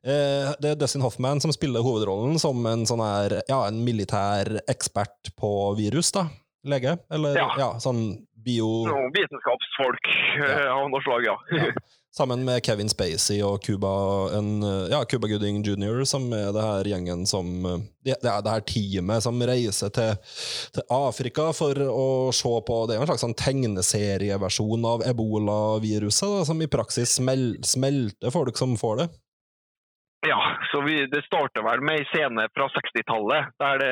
Eh, det er Dustin Hoffman som spiller hovedrollen som en sånn her, ja, en militær ekspert på virus, da. Lege? Eller ja, Ja. sånn bio... Noen vitenskapsfolk ja. av noe slag, ja. Sammen med Kevin Spacey og Cuba, en, ja, Cuba Gooding jr., som er det her gjengen som Det, er det her teamet som reiser til, til Afrika for å se på Det er en slags sånn tegneserieversjon av ebolaviruset, som i praksis smel, smelter folk som får det. Ja, så vi, Det starter vel med en scene fra 60-tallet, der det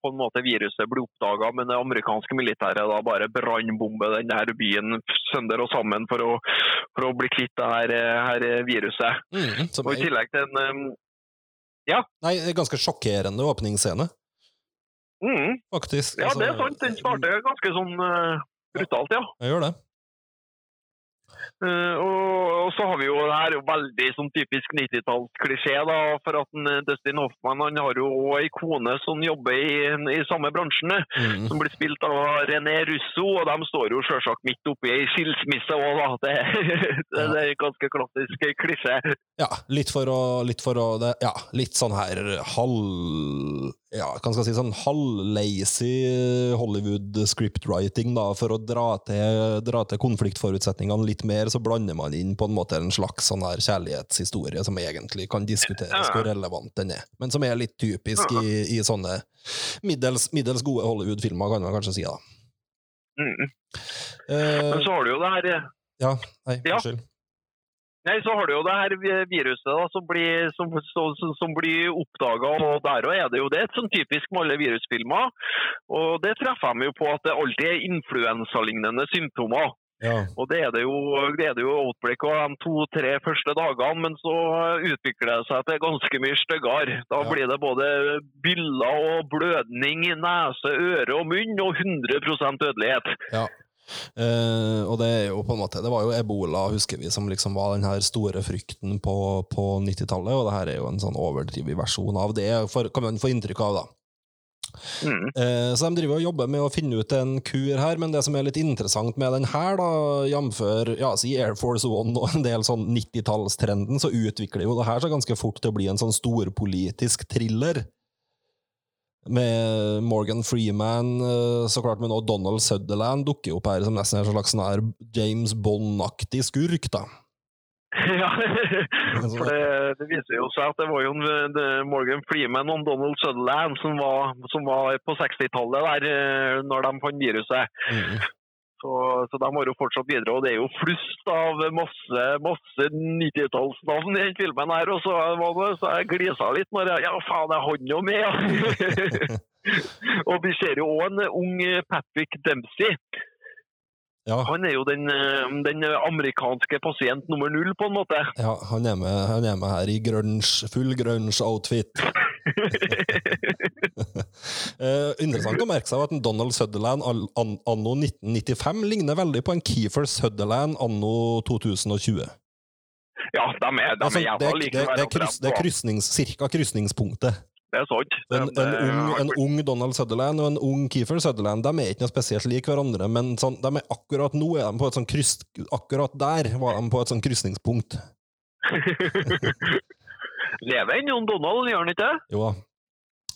på en måte viruset ble oppdaga, men det amerikanske militæret da bare brannbomber den her byen sønder og sammen for å, for å bli kvitt det her, her viruset. Mm, Og I tillegg til en um, nei, en ganske sjokkerende åpningsscene, mm, faktisk. Ja, Altså, det er sant. Den starter ganske sånn uh, brutalt, ja. Jeg gjør det. Eh, og, så har vi jo det her er jo veldig sånn typisk 90-tallsklisjé, da, for at eh, Dustin Hoffman han har jo òg ei kone som jobber i, i samme bransjen, Mm. som blir spilt av René Russo, og de står jo selvsagt midt oppi ei skilsmisse òg, da. Det, det, det er en ganske klassisk klisjé. Ja, litt for å, litt for å det, Ja, litt sånn her halv... Ja, kan skal si, sånn halv-lazy Hollywood scriptwriting, da, for å dra til, dra til konfliktforutsetningene litt mer, så blander man inn på en måte en slags sånn her kjærlighetshistorie som egentlig kan diskuteres hvor relevant den er, men som er litt typisk i, i sånne middels, middels gode Hollywood-filmer, kan man kanskje si, da. Mm. Eh, Men så har du jo det her ja, nei, Ja. Nei, så har du jo det her viruset da, som blir, som, som, som- som blir oppdaga, og der er det jo det. Sånn typisk med alle virusfilmer. Og det treffer de jo på at det alltid er influensalignende symptomer. Ja. Og det er det jo, det er det jo outbreak av de to-tre første dagene, men så utvikler det seg til ganske mye styggere. Da Ja. blir det både byller og blødning i nese, øre og munn, og 100 dødelighet. Ja. Eh, og det er jo på en måte Det var jo ebola, husker vi, som liksom var den her store frykten på, på 90-tallet, og det her er jo en sånn overdrevet versjon av det, for, kan man få inntrykk av, da. Mm. Uh, så de driver og jobber med å finne ut en kur her, men det som er litt interessant med den her, da, jamfør ja, si Air Force One og en del sånn 90-tallstrenden, så utvikler jo det her seg ganske fort til å bli en sånn storpolitisk thriller. Med Morgan Freeman, eh, så klart, men også Donald Sutherland dukker opp her som nesten en slags sånn James Bond-aktig skurk, da. Ja, for det, det viser jo seg at det var jo en, Morgan Freeman og Donald Sutherland som var, som var på 60-tallet der eh, når de fant viruset. Mm. Så, så de har jo fortsatt videre, og det er jo flust av masse, masse 90-tallsnavn i den filmen her. Og så, det, så jeg glisa litt når jeg Ja, faen, jeg han jo med, ja! og vi ser jo òg en ung Patrick Dempsey. Ja, Han er jo den, eh, den amerikanske pasient nummer null, på en måte. ja han, er med, han er med her i grunge, full grunge-outfit. Eh, interessant å merke seg at en Donald Sutherland anno 1995 ligner veldig på en Keefer Sutherland anno 2020. Ja, de er, de Altså, er det, jævla like det, det, er kryss, det er krysnings, cirka krysningspunktet. Det er sant. En, en, ung, en ung Donald Sutherland og en ung Keefer Sutherland De er ikke noe spesielt lik hverandre, men sånn, de er akkurat nå er de på et sånn kryss, Akkurat der var de på et sånn krysningspunkt. Lever ennå Donald, gjør han ikke? det? Jo da,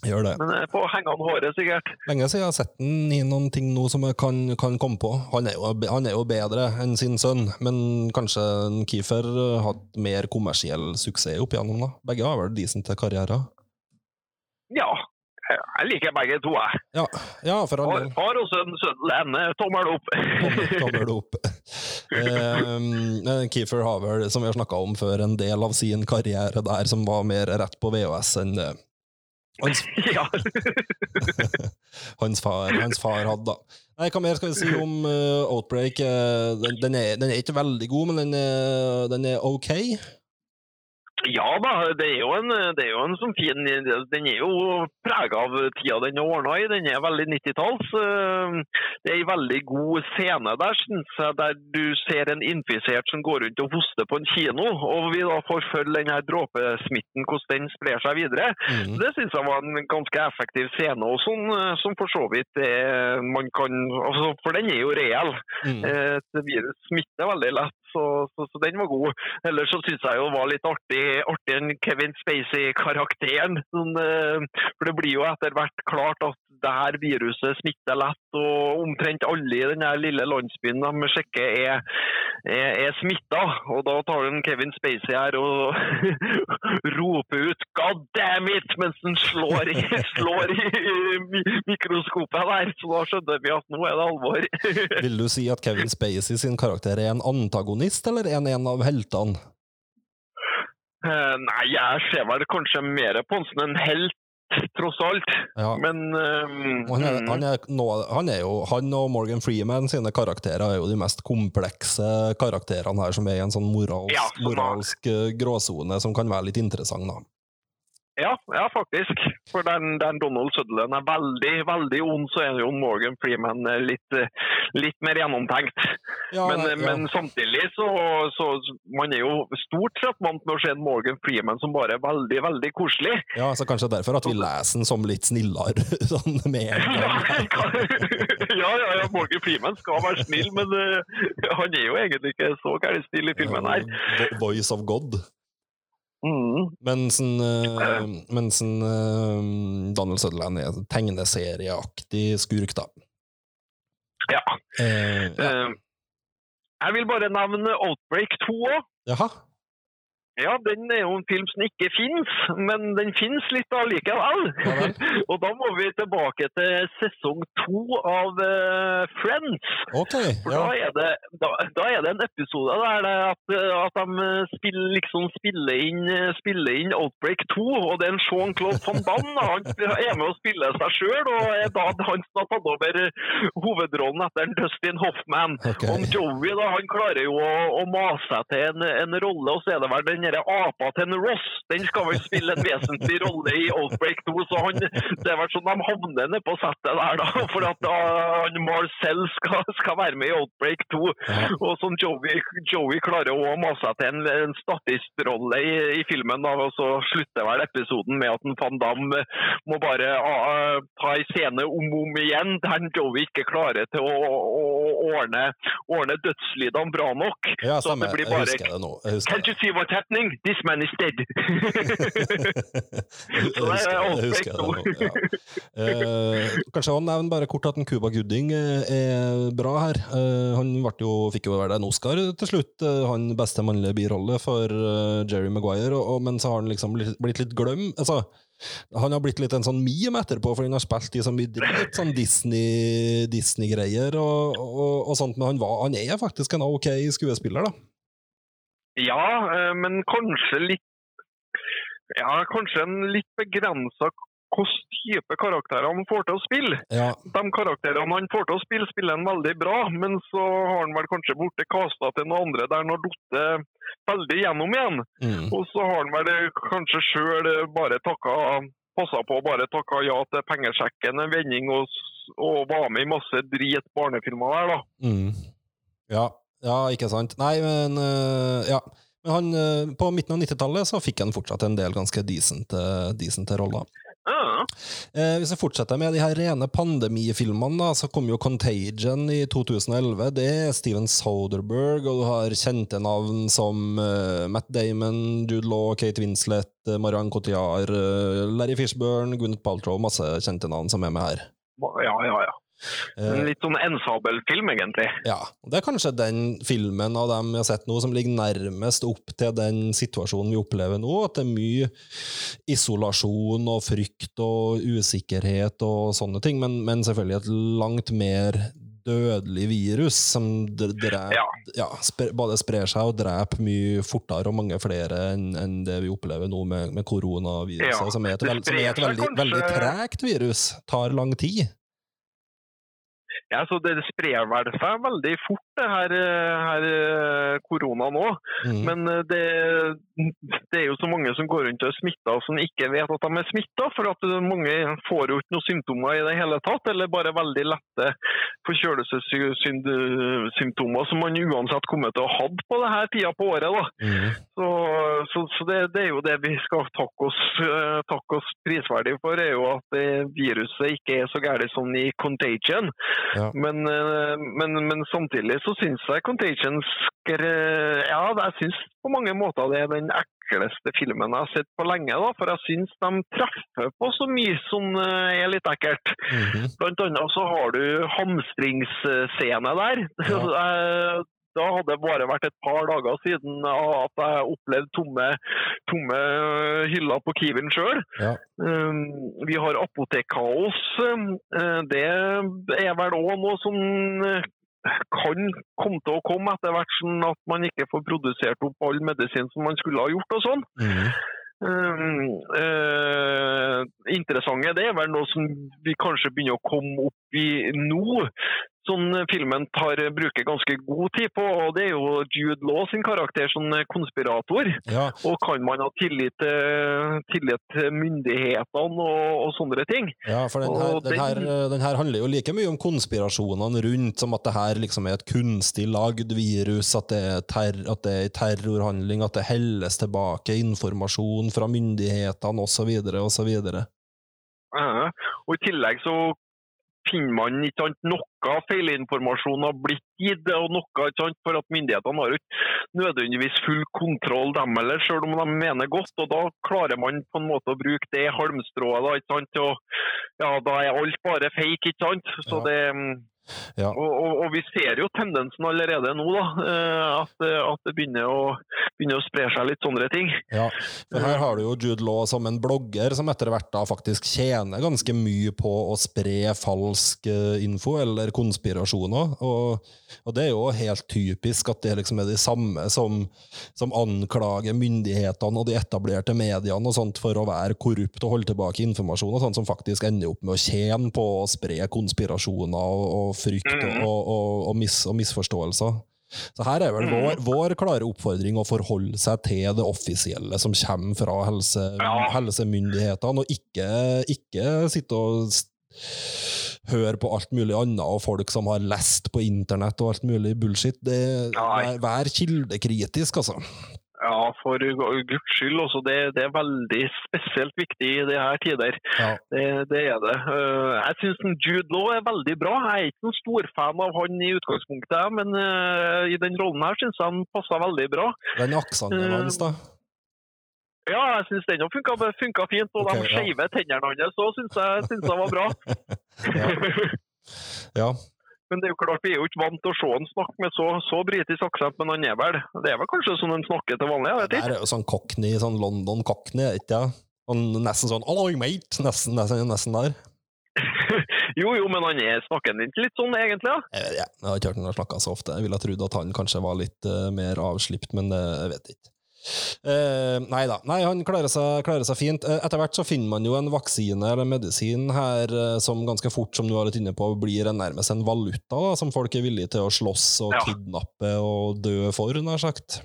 gjør det. Men på hengende håret, sikkert. Lenge siden jeg har sett den i noen ting nå som jeg kan, kan komme på. Han er, jo, han er jo bedre enn sin sønn, men kanskje Keefer Kiefer har mer kommersiell suksess opp igjennom, da. Begge har vel decente karrierer. Ja, jeg liker begge to, jeg. Ja, ja for all del. far og sønn, sønn, tommel opp. Tommel- opp. Eh, Kiefer har vel, som vi har snakka om før, en del av sin karriere der som var mer rett på VHS enn det, Hans, hans, far, hans far hadde, da. Nei, Hva mer skal vi si om uh, Outbreak? Eh, den, den, er, den er ikke veldig god, men den er, den er ok. Ja da, det er jo en, det er jo en sånn fin Den er jo prega av tida den er ordna i. Den er veldig 90-talls. Eh, Det er en veldig god scene der, synes jeg, der du ser en infisert som går rundt og hoster på en kino. Og vi da får følge den her dråpesmitten, hvordan den sprer seg videre. Mm. Det synes jeg var en ganske effektiv scene, og sånn, eh, som for så vidt er, man kan altså, For den er jo reell. Mm. Et virus smitter veldig lett, så, så, så den var god. Ellers så syns jeg jo det var litt artig, artig den Kevin Spacey-karakteren. Sånn, eh, for det blir jo etter hvert klart at det her viruset smitter lett, og omtrent alle i denne lille landsbyen de sjekker er, er, er smitta. Og da tar den Kevin Spacey her og roper ut 'God damn it!' mens den slår i, slår i mi- mikroskopet der. Så da skjønner vi at nå er det alvor. Vil du si at Kevin Spacey sin karakter er en antagonist, eller en, en av heltene? Eh, Nei, jeg ser vel kanskje mer på han som en helt, tross alt. Ja. Men um, Han, er, mm, han, er nå, han er jo Han og Morgan Freeman sine karakterer er jo de mest komplekse karakterene her, som er i en sånn moralsk, Ja, moralsk eh, gråsone som kan være litt interessant, da. Ja, ja, faktisk. For den, den Donald Sutherland er veldig veldig ond, så er jo Morgan Freeman eh, litt, eh, litt mer gjennomtenkt. Ja, men, ja. men samtidig så, så Man er jo stort sett vant med å se en Morgan Freeman som bare er veldig, veldig koselig. ja, så kanskje derfor at vi leser den som litt snillere, sånn med en Ja, gang. ja, ja, ja, Morgan Freeman skal være snill, men uh, han er jo egentlig ikke så gæren snill i filmen her. Voice of God. Mm. Mens en, uh, Donald Sutherland er tegneserieaktig skurk, da. Ja. Uh, ja. Eh, Jeg vil bare nevne Outbreak 2 òg. Ja, den er jo en film som ikke finnes, men den finnes litt allikevel. Ja og da må vi tilbake til sesong to av uh, Friends. Okay, For Ja. da, er det, da, da er det en episode der det at, at de spiller, liksom spiller inn, spiller inn Outbreak 2, og det er en Jean-Claude Van Damme. Han er med og spiller seg sjøl, og er da han som har tatt over hovedrollen etter en Dustin Hoffman. Okay. Og Joey da, han klarer jo å, å mase seg til en, en rolle, og så er det vel den derre apa til en Ross. Den skal vel spille en vesentlig rolle i Outbreak 2, så han, det er vel sånn de havner nede på settet der, da. For at da, han Marcel skal, skal være med i Outbreak 2. Og som Joey, Joey klarer å mase seg til en, en statistrolle i, i filmen, da, og så slutter vel episoden med at en Van Damme må bare uh, ta en scene om og om igjen, der Joey ikke klarer til å, å, å ordne, ordne dødslydene bra nok. Ja, så stemmer. det blir Jeg husker det nå. Can't you see happening? This man is dead. jeg det er husker, jeg husker det. Ja. Eh, kanskje han nevner bare kort at en Cuba Gooding eh, er bra her. Eh, han jo, fikk jo være en Oscar til slutt, eh, han beste mannlige birolle for eh, Jerry Maguire, og, og, men så har han liksom blitt, litt glem. Altså, han har blitt litt en sånn meme etterpå, for han har spilt i så mye dritt, sånn Disney- Disney-greier og, og, og sånt, men han, var, han er faktisk en ok skuespiller, da. Ja, eh, men kanskje litt Ja, kanskje en litt begrensa hvilken type karakterer han får til å spille. Ja, De karakterene han får til å spille, spiller han veldig bra, men så har han vel kanskje blitt kasta til noen andre der han har falt veldig gjennom igjen. mm. Og så har han vel kanskje sjøl bare takka passa på bare takka ja til pengesjekken en vending og, og var med i masse drit barnefilmer der, da. Mm. Ja, ja, ikke sant. Nei, men øh, ja. Men han, øh, på midten av 90-tallet så fikk han fortsatt en del ganske decente, decente roller. Ja. Eh, hvis vi fortsetter med de her rene pandemifilmene, da, så kom jo Contagion i 2011. Det er Steven Soderberg, og du har kjente navn som uh, Matt Damon, Jude Law, Kate Winslet, uh, Marianne Cotillard, uh, Larry Fishburne, Gwyneth Paltrow, masse kjente navn som er med her. ja, ja, ja. Eh, En litt sånn ensabelfilm, egentlig. Ja, det er kanskje den filmen av dem vi har sett nå som ligger nærmest opp til den situasjonen vi opplever nå, at det er mye isolasjon og frykt og usikkerhet og sånne ting, men, men selvfølgelig et langt mer dødelig virus som dr- dreper Ja. ja, både sprer seg og dreper mye fortere og mange flere enn en det vi opplever nå med, med koronaviruset, Ja, som er et, veld, som er et veldig, veldig tregt virus. Tar lang tid. Ja, så Det sprer vel seg veldig fort, det her, eh, her eh, korona nå. Mm. Men eh, det, det er jo så mange som går rundt og er smitta som ikke vet at de er smitta. For at mange får jo ikke noen symptomer i det hele tatt, eller bare veldig lette forkjølelsessymptomer som man uansett kommer til å ha hatt på denne tida på året. da. Mm. Så, så, så det, det er jo det vi skal takke oss, takke oss prisverdig for, er jo at viruset ikke er så gærent som i Contagion. Ja. Men, men, men samtidig så syns jeg Contagion Ja, jeg syns på mange måter det er den ekleste filmen jeg har sett på lenge. da, For jeg syns de treffer på så mye som eh, er litt ekkelt. Mhm. Blant annet så har du hamstringsscene der. Ja. Da hadde det bare vært et par dager siden at jeg opplevde tomme, tomme hyller på Kiwien sjøl. Ja. Vi har apotekkaos. Eh, Det er vel òg noe som eh, kan komme til å komme etter hvert, sånn at man ikke får produsert opp all medisin som man skulle ha gjort og sånn. Mm. Um, uh, interessante det er vel noe som vi kanskje begynner å komme opp i nå. Sånn filmen tar, bruker ganske god tid på, og det er jo Jude Law sin karakter som konspirator. Ja, Og kan man ha tillit til, tillit til myndighetene og, og sånne ting? Ja, for den her, den, her, den- her handler jo like mye om konspirasjonene rundt, som at det her liksom er et kunstig lagd virus, at det er, ter, at det er terrorhandling, at det helles tilbake informasjon fra myndighetene osv. osv. Eh, Og I tillegg så finner man ikke sant, noe feilinformasjon har blitt gitt, og noe ikke sant, for at myndighetene har ikke nødvendigvis full kontroll dem heller, selv om de mener godt. og Da klarer man på en måte å bruke det halmstrået. da, ikke sant, og ja, Da er alt bare fake. ikke sant? Så Ja. det... Ja. Og, og, og vi ser jo tendensen allerede nå, da, eh, at, at det begynner å, begynner å spre seg litt sånne ting. Ja, for her har du jo Jude Law som en blogger som etter hvert da faktisk tjener ganske mye på å spre falsk eh, info eller konspirasjoner, og, og det er jo helt typisk at det liksom er de samme som, som anklager myndighetene og de etablerte mediene og sånt for å være korrupt og holde tilbake informasjon, og sånt som faktisk ender opp med å tjene på å spre konspirasjoner og, og frykt og, og, og, og, mis, og misforståelser. Så her er vel vår, vår klare oppfordring å forholde seg til det offisielle som kommer fra helse, helsemyndighetene, og ikke, ikke sitte og høre på alt mulig annet og folk som har lest på internett og alt mulig bullshit. Det, vær, vær kildekritisk, altså. Ja, for guds skyld. Også det, det er veldig spesielt viktig i de her tider. Ja. Det, det er det. Eh, Jeg syns Jude Law er veldig bra. Jeg er ikke noen stor fan av han i utgangspunktet, men eh, i den rollen her syns jeg han passer veldig bra. Den aksenten Eh, hans, da. Ja, jeg syns den funka, funka fint. Og okay, de ja. skeive tennene hans òg syns jeg, synes jeg var bra. Ja. Men det er jo klart, vi er jo ikke vant til å se han snakke med så, så britisk aksent, men han er vel Det er vel kanskje sånn han snakker til vanlig? jeg vet ikke. Det er jo sånn cockney, sånn London cockney, ikke? Sånn, nesten sånn 'Alloy, mate', nesten, nesten, nesten der. Jo, jo, men han er, snakker din litt sånn egentlig? da? Jeg, vet, ikke. jeg har ikke hørt ham snakke så ofte. Jeg ville trodd at han kanskje var litt uh, mer avslipt, men uh, jeg vet ikke. Eh, nei da. Nei, han klarer seg, klarer seg fint. Uh, etter hvert så finner man jo en vaksine eller medisin her uh, som ganske fort, som du var litt inne på, blir en, nærmest en valuta da, som folk er villige til å slåss og Ja. kidnappe og dø for, nær sagt.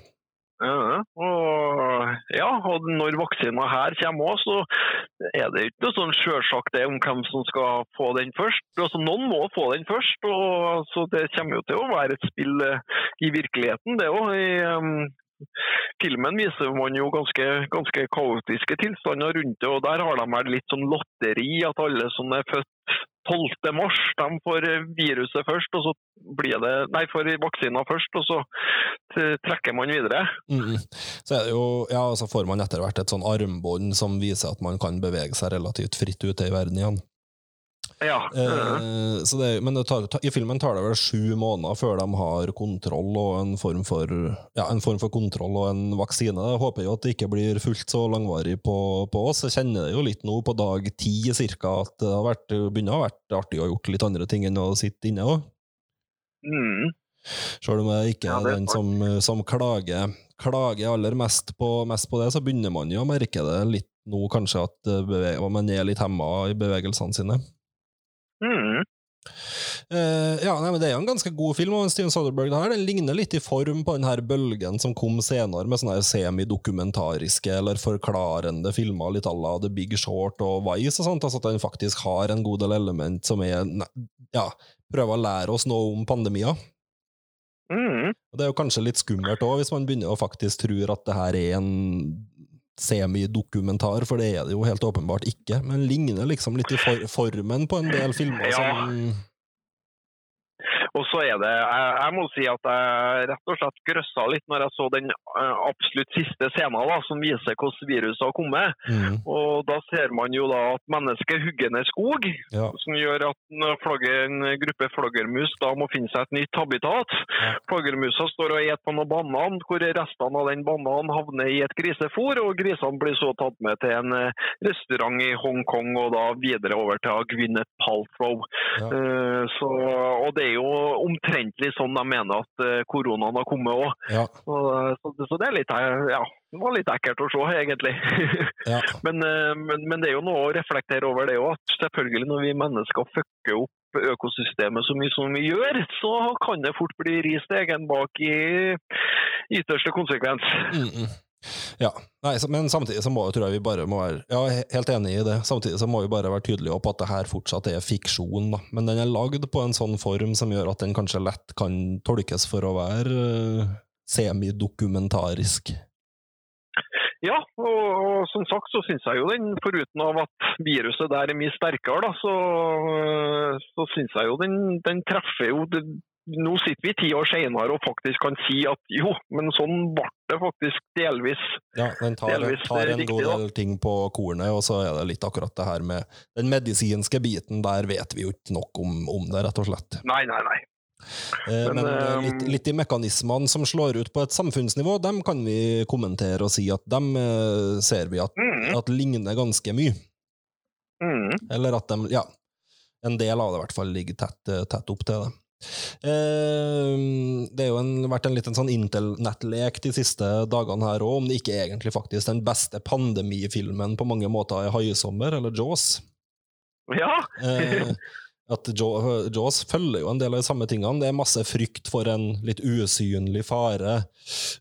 Ja, og, ja, og når vaksina her kommer også, så er det ikke noe sånn sjølsagt det om hvem som skal få den først. Altså, noen må få den først, og så det kommer jo til å være et spill i virkeligheten, det òg. Filmen viser man jo ganske, ganske kaotiske tilstander rundt det, og der har de vel litt sånn lotteri, at alle som er født 12. mars, de får viruset først, og så blir det Nei, får vaksina først, og så trekker man videre. Mm. Så jo, ja, så får man etter hvert et sånn armbånd som viser at man kan bevege seg relativt fritt ute i verden igjen. Ja. Eh, så det, men tar, ta, i filmen tar det vel sju måneder før de har kontroll og en form for, ja, en form for kontroll og en vaksine. Jeg håper jo at det ikke blir fullt så langvarig på, på oss. Jeg kjenner det jo litt nå på dag ti cirka at det har vært, begynner å ha vært artig å ha gjort litt andre ting enn å sitte inne òg. Mm. Selv om jeg ikke Ja, er den som, som klager, klager aller mest på, mest på det, så begynner man jo å merke det litt nå, kanskje, at man er litt hemma i bevegelsene sine. Mm. Eh, ja, nei, men Det er jo en ganske god film, og Steven Soderbergh det her, den ligner litt i form på den her bølgen som kom senere, med sånne her semidokumentariske eller forklarende filmer, litt à la The Big Short og Vice, og sånt, altså at den faktisk har en god del element som er nei, ja, prøver å lære oss noe om pandemier. Mm. Det er jo kanskje litt skummelt òg, hvis man begynner å faktisk tror at det her er en semidokumentar, for det er det jo helt åpenbart ikke, men ligner liksom litt i for formen på en del filmer Ja. som Og så er det jeg, jeg må si at jeg rett og slett grøssa litt når jeg så den eh, absolutt siste scenen da, som viser hvordan viruset har kommet. mm, Og Da ser man jo da at mennesket hugger ned skog, Ja. som gjør at en, flagger, en gruppe flaggermus da må finne seg et nytt habitat. Ja. Flaggermusa står og et på noen banan, hvor restene av den bananen havner i et grisefôr, og grisene blir så tatt med til en eh, restaurant i Hongkong og da videre over til Gwyneth Paltrow. Ja. Uh, så, og det er jo omtrentlig sånn de mener at eh, koronaen har kommet òg. Ja, Så, så, så det er litt, eh, ja, det var litt ekkelt å se, egentlig. ja. men, eh, men, men det er jo noe å reflektere over det òg. At selvfølgelig når vi mennesker fucker opp økosystemet så mye som vi gjør, så kan det fort bli ris til egen bak i ytterste konsekvens. Mm -mm. Ja, Nei, men samtidig så må tror jeg vi bare må være Ja, helt enig i det. Samtidig så må vi bare være tydelige på at det her fortsatt er fiksjon. Da. Men den er lagd på en sånn form som gjør at den kanskje lett kan tolkes for å være uh, semidokumentarisk. Ja, og, og som sagt så syns jeg jo den, foruten av at viruset der er mye sterkere, da, så, øh, så syns jeg jo den, den treffer jo det, Nå sitter vi ti år senere og faktisk kan si at jo, men sånn ble det faktisk delvis. Ja, Den tar, Delvis tar en riktig, god del ting på kornet, og så er det litt akkurat det her med den medisinske biten. Der vet vi jo ikke nok om, om det, rett og slett. Nei, nei, nei. Eh, Men, Men, eh, eh, litt, litt de mekanismene som slår ut på et samfunnsnivå, dem kan vi kommentere og si at dem ser vi at, Mm, at ligner ganske mye. mm. Eller at de, ja, en del av det i hvert fall ligger tett, tett opp til det. Eh, det har jo en, vært en liten sånn internettlek de siste dagene her òg, om det ikke er egentlig faktisk den beste pandemifilmen på mange måter er 'Haisommer', eller 'Jaws'. Ja. Eh, at Jaws følger jo en del av de samme tingene. Det er masse frykt for en litt usynlig fare.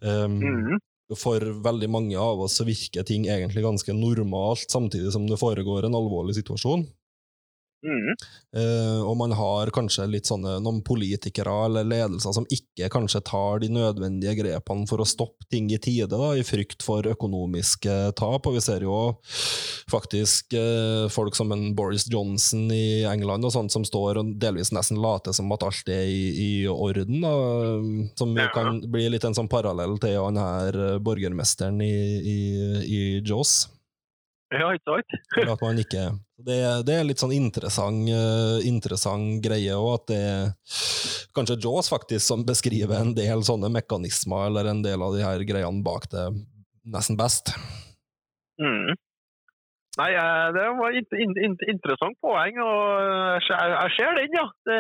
Um, Mm. For veldig mange av oss så virker ting egentlig ganske normalt, samtidig som det foregår en alvorlig situasjon. Mm. Eh, og man har kanskje litt sånne noen politikere eller ledelser som ikke kanskje tar de nødvendige grepene for å stoppe ting i tide, da, i frykt for økonomiske tap. Og vi ser jo faktisk uh, folk som en Boris Johnson i England og sånt, som står og delvis nesten later som at alt er i, i orden. Da, som Ja. kan bli litt en sånn parallell til han her eh, borgermesteren i, i, i Jaws. Ja, ikke sant? Ikke Det, det er litt sånn interessant, eh, interessant greie, òg, at det er kanskje Jaws faktisk som beskriver en del sånne mekanismer, eller en del av de her greiene bak det, nesten best. Mm. Nei, eh, det var et in, in, interessant poeng, og ser, jeg ser den, ja. Det,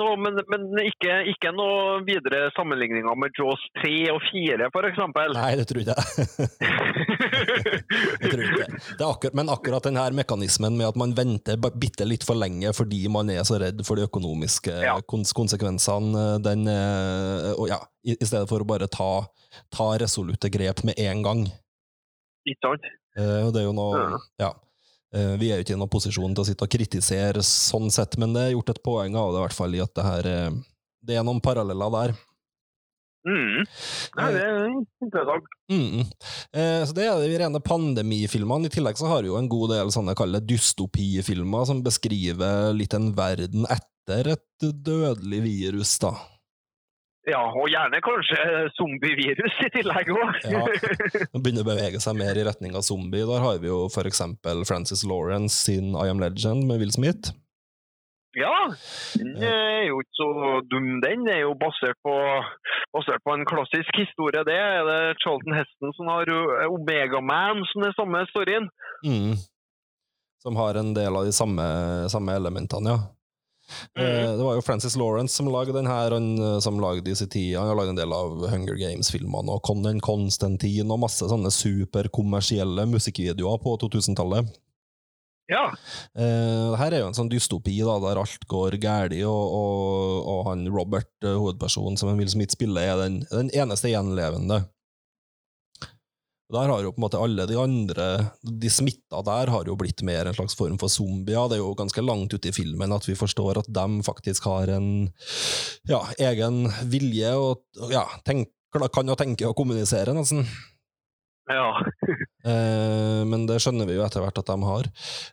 så, men men ikke, ikke noe videre sammenligninger med Jaws 3 og 4, for eksempel. Nei, det tror jeg. jeg tror ikke. Det akkurat, men akkurat denne mekanismen med at man venter bitte litt for lenge fordi man er så redd for de økonomiske Ja. kons konsekvensene, den eh, ja, i, i stedet for å bare ta, ta resolutte grep med en gang. Ikke sant? Eh, det er jo noe Ja. Eh, vi er jo ikke i noen posisjon til å sitte og kritisere sånn sett, men det er gjort et poeng av det, i hvert fall, i at det her eh, Det er noen paralleller der. Mm. Nei, det er interessant. Mm. Eh, så det er de rene pandemifilmene. I tillegg så har vi jo en god del sånne kalle dystopifilmer som beskriver litt en verden etter et dødelig virus, da. Ja, og gjerne kanskje zombievirus i tillegg òg. Ja. Det begynner å bevege seg mer i retning av zombie. Der har vi jo eksempel Francis Lawrence sin I Am Legend med Will Smith. Ja, den er jo ikke så dum, den. Er jo basert på, basert på en klassisk historie. Det er det Charlton Heston som har Omegaman Omega Man som er samme storyen. Mm. Som har en del av de samme, samme elementene, ja. Eh, Det var jo Francis Lawrence som lagde den her, han eh, som lagde i sin tid. Han har lagd en del av Hunger Games-filmene og Conan Constantine og masse sånne superkommersielle musikkvideoer på 2000-tallet. Ja. Uh, her er jo en sånn dystopi da, der alt går galt, og, og, og han Robert, hovedpersonen som Will Smith spiller, er den, den eneste gjenlevende. Der har jo på en måte alle de andre, de smitta der, har jo blitt mer en slags form for zombier. Det er jo ganske langt ute i filmen at vi forstår at de faktisk har en ja, egen vilje og ja, tenk, kan jo tenke og kommunisere, nesten. Ja. Eh, men det skjønner vi jo etter hvert at de har.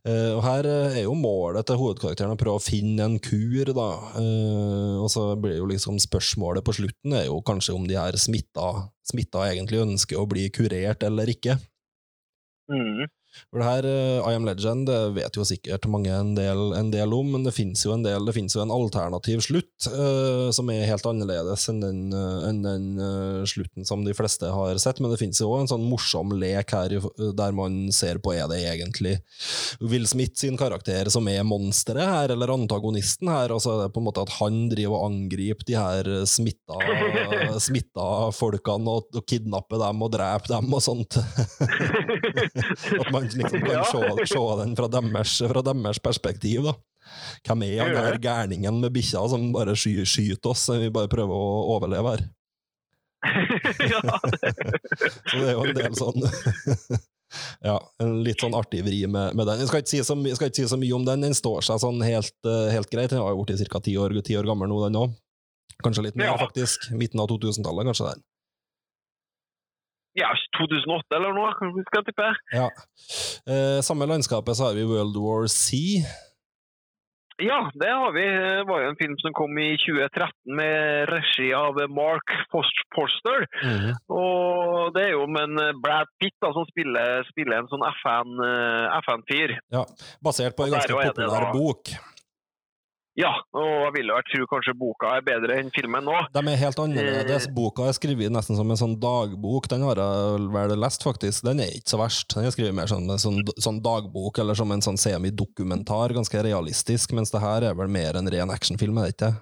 Eh, og her eh, er jo målet til hovedkarakteren å prøve å finne en kur, da. Eh, og så blir jo liksom spørsmålet på slutten er jo kanskje om de her smitta, smitta egentlig ønsker å bli kurert eller ikke. Mm. For det her, eh, I Am Legend, det vet jo sikkert mange en del, en del om, men det finnes jo en del, det finnes jo en alternativ slutt uh, som er helt annerledes enn den, uh, enn den uh, slutten som de fleste har sett. Men det finnes jo også en sånn morsom lek her der man ser på er det egentlig Will Smith sin karakter som er monsteret her, eller antagonisten her, og så er det på en måte at han driver og angriper de her smitta, smitta folkene og, og kidnapper dem og dreper dem og sånt. At man liksom kan se, se den fra deres, fra deres perspektiv, da. Hvem er han der gærningen med bikkja som bare sky, skyter oss? Vi bare prøver å overleve her. ja, det, Så det er jo en del sånn Ja, en litt sånn artig vri med, med den. Jeg skal si så, my- jeg skal ikke si så mye om den. Den står seg sånn helt, eh, helt greit. Den har jo blitt ca. ti år, år gammel nå, den òg. Kanskje litt mer, Ja. faktisk. Midten av 2000-tallet, kanskje. den. Ja, 2008 eller noe, kanskje vi skal tippe. Ja. Eh, samme landskapet så har vi World War C. Ja, det har vi. Det var jo en film som kom i 2013 med regi av Mark Forster. Forster. -hmm. Og det er jo med en Brad Pitt da, som spiller, spiller en sånn FN-fyr. FN-fyr. Ja, basert på en ganske populær bok. Ja, og jeg vil jo tro kanskje boka er bedre enn filmen nå. De er helt annerledes. Eh. Boka er skrevet nesten som en sånn dagbok. Den har jeg vel lest, faktisk. Den er ikke så verst. Den er skrevet mer som en sånn, sånn dagbok, eller som en sånn semidokumentar. Ganske realistisk, mens det her er vel mer en ren actionfilm, er det ikke?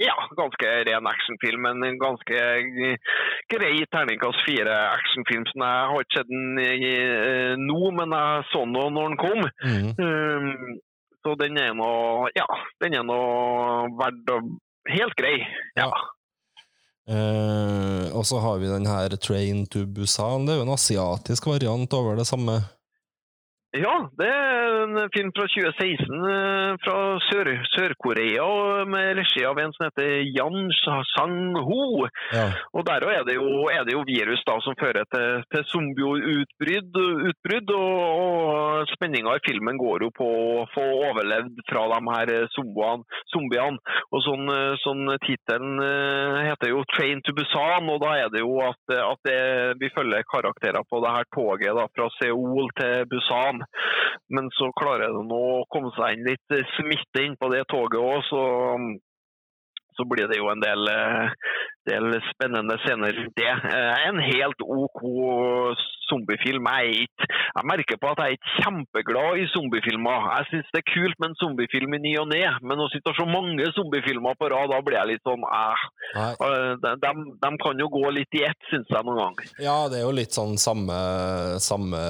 Ja, ganske ren actionfilm, men en ganske grei terningkast fire actionfilm. som Jeg har ikke sett den eh, nå, men jeg så den nå når den kom. Mm. Um, så den er nå Ja, den er nå verdt å Helt grei. Ja. Eh, og så har vi den her Train to Busan. Det er jo en asiatisk variant over det samme. Ja, det er en film fra 2016 eh, fra Sør- Sør-Korea -Sør med regi av en som heter Jan Sang-ho. Ja. Og der er det jo, er det jo virus da som fører til, til zombieutbrudd, og, og spenninga i filmen går jo på å få overlevd fra de her zombiene. zombiene. Og sånn, eh, sånn Tittelen eh, heter jo 'Train to Busan', og da er det jo at, at det, vi følger karakterer på det her toget da, fra Seoul til Busan. Men så klarer det nå å komme seg inn litt eh, smitte inn på det toget òg, så, så blir det jo en del, eh, del spennende scener rundt det. Eh, En helt OK zombiefilm. Jeg, jeg merker på at jeg er ikke kjempeglad i zombiefilmer. Jeg syns det er kult med en zombiefilm i ny og ne, men å sitte så mange zombiefilmer på rad, da blir jeg litt sånn eh. Eh, De, de, de kan jo gå litt i ett, syns jeg noen gang. Ja, det er jo litt sånn samme, samme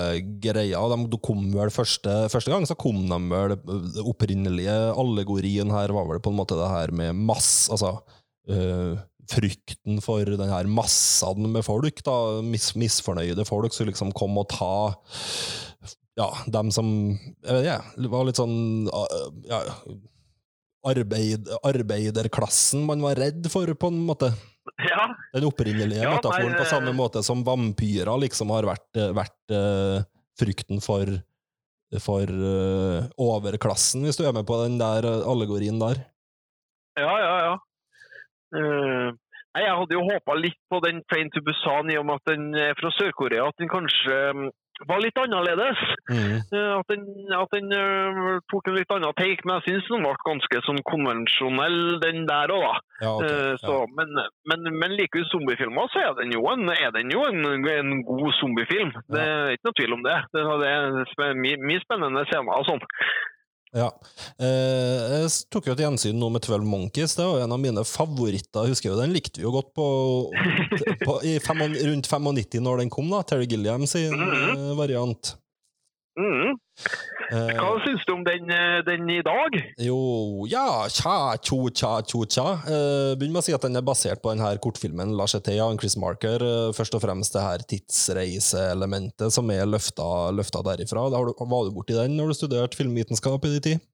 greia. De, kom vel første, første gang, så kom de vel Det opprinnelige allegorien her var vel på en måte det her med mass, altså øh, frykten for den her massen med folk, da, mis, misfornøyde folk som liksom kom og ta ja, dem som Jeg vet ikke, var litt sånn ja, arbeid, arbeiderklassen man var redd for, på en måte. Ja, Den opprinnelige Ja, metaforen nei, på samme måte som vampyrer liksom har vært, eh, vært uh, frykten for, for uh, overklassen, hvis du er med på den der eh, allegorien der. Ja, ja, ja. Eh, jeg hadde jo håpa litt på den Train to Busan i og med at den er fra Sør-Korea, at den kanskje mm, var litt annerledes. Mm. Eh, at den, at den uh, tok en litt annen take, men jeg syns den ble ganske sånn konvensjonell, den der òg, da. Ja, okay. uh, så, ja. men, men, men liker du zombiefilmer, så er den jo en, den jo en, en god zombiefilm. Det er ikke noe tvil om det. Det, det er mye spennende scener og sånn. Ja. Eh, jeg tok jo et gjensyn nå med 12 Monkeys. Det var en av mine favoritter. Jeg husker jo, Den likte vi jo godt på, på i fem, rundt 95 når den kom. da Terry Gilliam sin eh, variant. Mm. Hva Hva syns du om den, eh, den i dag? jo, ja, tja, tjo, tja, tjo, tja. Uh, begynner med å si at den er basert på denne kortfilmen La Jetée og Chris Marker. Uh, først og fremst det her tidsreiseelementet som er løfta, løfta derifra. Da har du, var du borti den når du studerte filmvitenskap i din tid?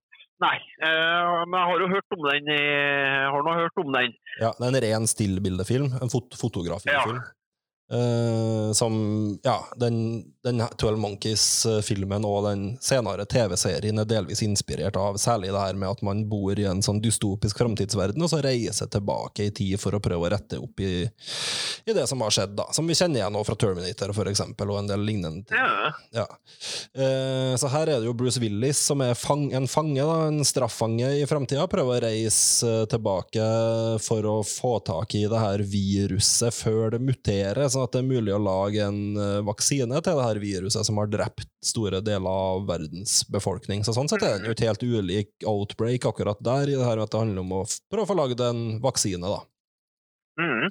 Nei, uh, men jeg har jo hørt om den. Jeg har nå hørt om den. Ja, det er en ren stillbildefilm. En fot fotografifilm. Ja. Eh, som Ja, den, den 12 Monkeys-filmen og den senere TV-serien er delvis inspirert av særlig det her med at man bor i en sånn dystopisk framtidsverden, og så reiser tilbake i tid for å prøve å rette opp i, i det som har skjedd, da. Som vi kjenner igjen nå fra Terminator, for eksempel, og en del lignende ting. Ja. Ja. Eh, så her er det jo Bruce Willis som er fang, en fange, da, en straffange i framtida. Prøver å reise tilbake for å få tak i det her viruset før det muterer, sånn at det er mulig å lage en eh, vaksine til det her viruset som har drept store deler av verdens befolkning. Så sånn sett er den jo et helt ulik outbreak akkurat der, i det her at det handler om å prøve å få lagd en vaksine, da. Mm.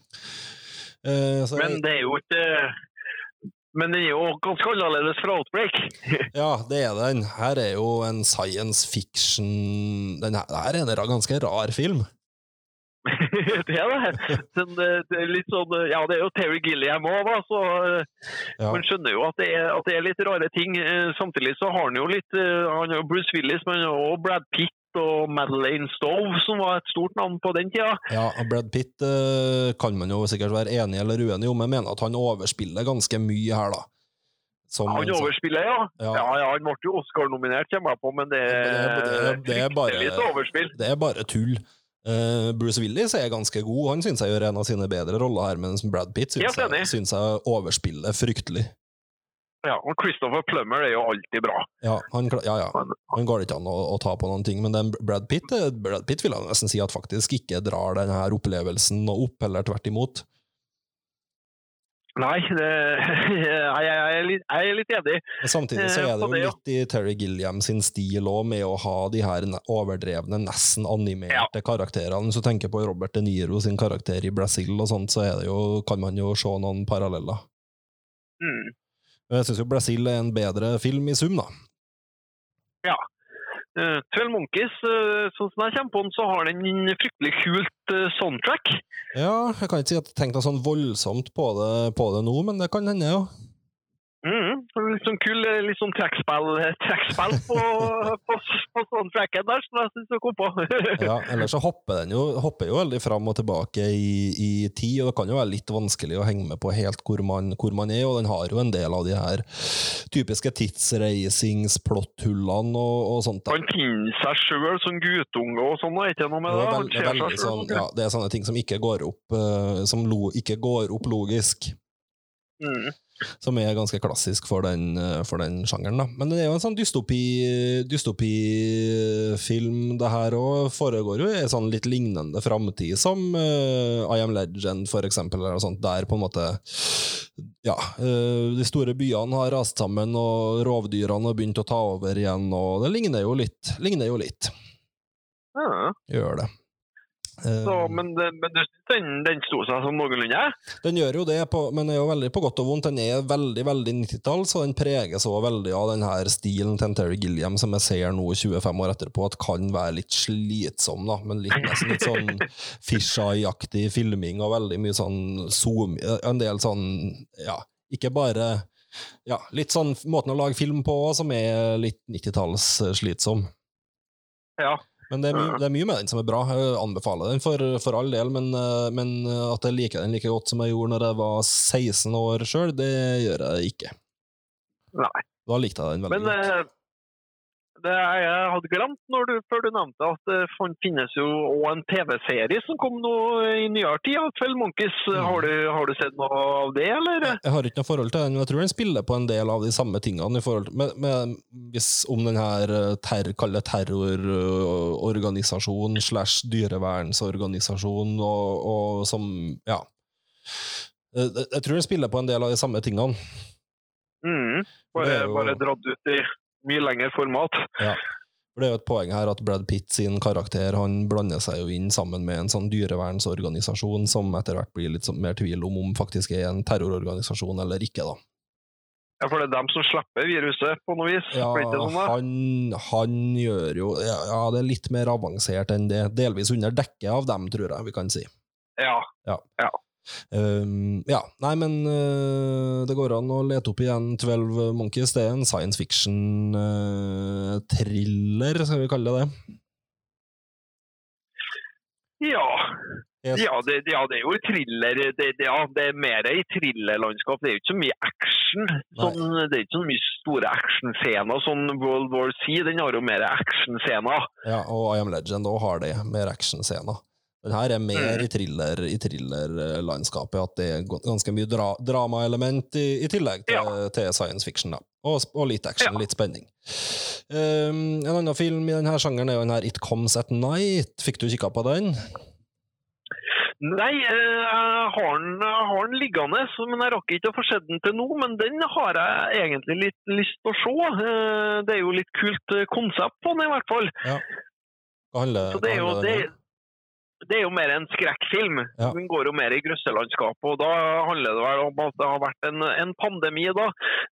Eh, så Men det er jo ikke Men den er jo ganske annerledes fra Outbreak. Ja, det er den. Her er jo en science fiction Den her er en ganske rar film. det er. Men det, det er litt sånn Ja, det er jo Terry Gilliam òg, da, så eh, Ja. man skjønner jo at det, er, at det er litt rare ting. Eh, Samtidig så har han jo litt eh, Han har jo Bruce Willis, men også Brad Pitt og Madeleine Stove, som var et stort navn på den tida. Ja, Brad Pitt eh, kan man jo sikkert være enig eller uenig om, men mener at han overspiller ganske mye her, da. Som Han sånn- overspiller, ja. Ja. Ja, ja, Han ble jo Oscar-nominert, kommer jeg på, men det det er- det det er bare- litt overspill. Det er bare tull. Eh, Bruce Willis er ganske god, han syns jeg gjør en av sine bedre roller her, mens Brad Pitt syns jeg, syns jeg overspiller fryktelig. Ja, og Christopher Plummer er jo alltid bra. Ja, han, ja, ja. Han, går ikke an å, å ta på noen ting, men den Brad Pitt, eh, Brad Pitt vil jeg nesten si at faktisk ikke drar denne opplevelsen noe opp, eller tvert imot. Nei, det, jeg, er litt, jeg er litt enig. Samtidig så Eh, er det jo litt i Terry Gilliam sin stil òg, med å ha de her overdrevne, nesten animerte karakterene. Hvis du tenker på Robert De Niro sin karakter i Brasil, og sånt, så er det jo, kan man jo se noen paralleller. Mm. Jeg syns jo Brasil er en bedre film i sum, da. Uh, Twelve Monkeys, eh, sånn som jeg kommer på den, så har den en fryktelig kult eh, soundtrack. Ja, jeg kan ikke si at jeg tenkte sånn voldsomt på det, på det nå, men det kan hende, ja. Mm. Litt sånn kul, eh, litt sånn trekkspill, eh, trekkspill på, på, på soundtracken der, som jeg syns du kom på. ja. Ellers så hopper den jo, hopper jo veldig fram og tilbake i, i tid, og det kan jo være litt vanskelig å henge med på helt hvor man, hvor man er, og den har jo en del av de her typiske tidsreisings-plotthullene og, og sånt. Han finner seg sjøl som guttunge og sånn, er ikke noe med Det det? Han det, veldig sånn, ja, det er sånne ting som ikke går opp, eh, som lo, ikke går opp logisk. Mm. Som er ganske klassisk for den, eh, for den sjangeren. Da. Men det er jo en sånn dystopi- dystopifilm, det her òg. Foregår jo i en sånn litt lignende framtid som uh, I Am Legend, for eksempel. Eller sånt, der på en måte Ja. uh, de store byene har rast sammen, og rovdyrene har begynt å ta over igjen, og det ligner jo litt. Ligner jo litt. Ja. Gjør det. Eh, Så, men, men du syns den, den sto seg sånn noenlunde? Den gjør jo det, på, men er jo veldig på godt og vondt. Den er veldig veldig 90-tall, så den preges også veldig av den her stilen til Terry Gilliam som jeg ser nå 25 år etterpå, at kan være litt slitsom, da, men litt, nesten litt sånn fisheye-aktig filming og veldig mye sånn zoom En del sånn, ja, ikke bare Ja, litt sånn måten å lage film på som er litt 90-talls slitsom. Ja. Men det er, mye, det er mye med den som er bra. Jeg anbefaler den for, for all del, men, eh, men at jeg liker den like godt som jeg gjorde når jeg var 16 år sjøl, det gjør jeg ikke. Nei. Da likte jeg den veldig Men godt. Eh, det jeg hadde glemt når du, før du nevnte at det finnes jo også en TV-serie som kom nå i nyere tid, 'Twelve Monkeys. Mm. Har, du, har du sett noe av det, eller? Jeg har ikke noe forhold til den, men jeg tror den spiller på en del av de samme tingene til, med, med, hvis, om den her eh, ter, terrororganisasjon slash dyrevernsorganisasjon og, og som Ja. Eh, Jeg tror den spiller på en del av de samme tingene. Mm. Bare, jo- bare dratt ut i mye lengre format. Ja. Det er jo et poeng her at Brad Pitt sin karakter han blander seg jo inn sammen med en sånn dyrevernsorganisasjon som etter hvert blir litt sånn mer tvil om om faktisk er en terrororganisasjon eller ikke. da. Ja, For det er dem som slipper viruset, på noe vis? Ja, han, han gjør jo ja, ja, det er litt mer avansert enn det. Delvis under dekket av dem, tror jeg vi kan si. Ja, Ja. Um, ja, nei, men uh, det går an å lete opp igjen 12 Monkeys. Det er en science fiction-thriller, skal vi kalle det det. Ja. Ja, det, ja, det er jo thriller. Det, det, ja, det er mer i thrillerlandskap. Det er jo ikke så mye action. Sånn, det er ikke så mye store actionscener. Sånn World War C den har jo mer actionscener. Ja, og I Am Legend òg har det, mer actionscener. Den her er mer Mm. i thriller i thrillerlandskapet, at det er ganske mye dra dramaelement i, i tillegg til, til science fiction. da. Og, og litt action, Ja. litt spenning. Um, en annen film i denne sjangeren er jo den her It Comes At Night. Fikk du kikka på den? Nei, eh, jeg har den, har den liggende, men jeg rakk ikke å få sett den til nå. Men den har jeg egentlig litt lyst til å se. Eh, Det er jo litt kult eh, konsept på den, i hvert fall. Hva handler, Så det er jo, det? Det er jo mer en skrekkfilm. Ja. Den går jo mer i grøsselandskapet. og Da handler det vel om at det har vært en, en pandemi. da,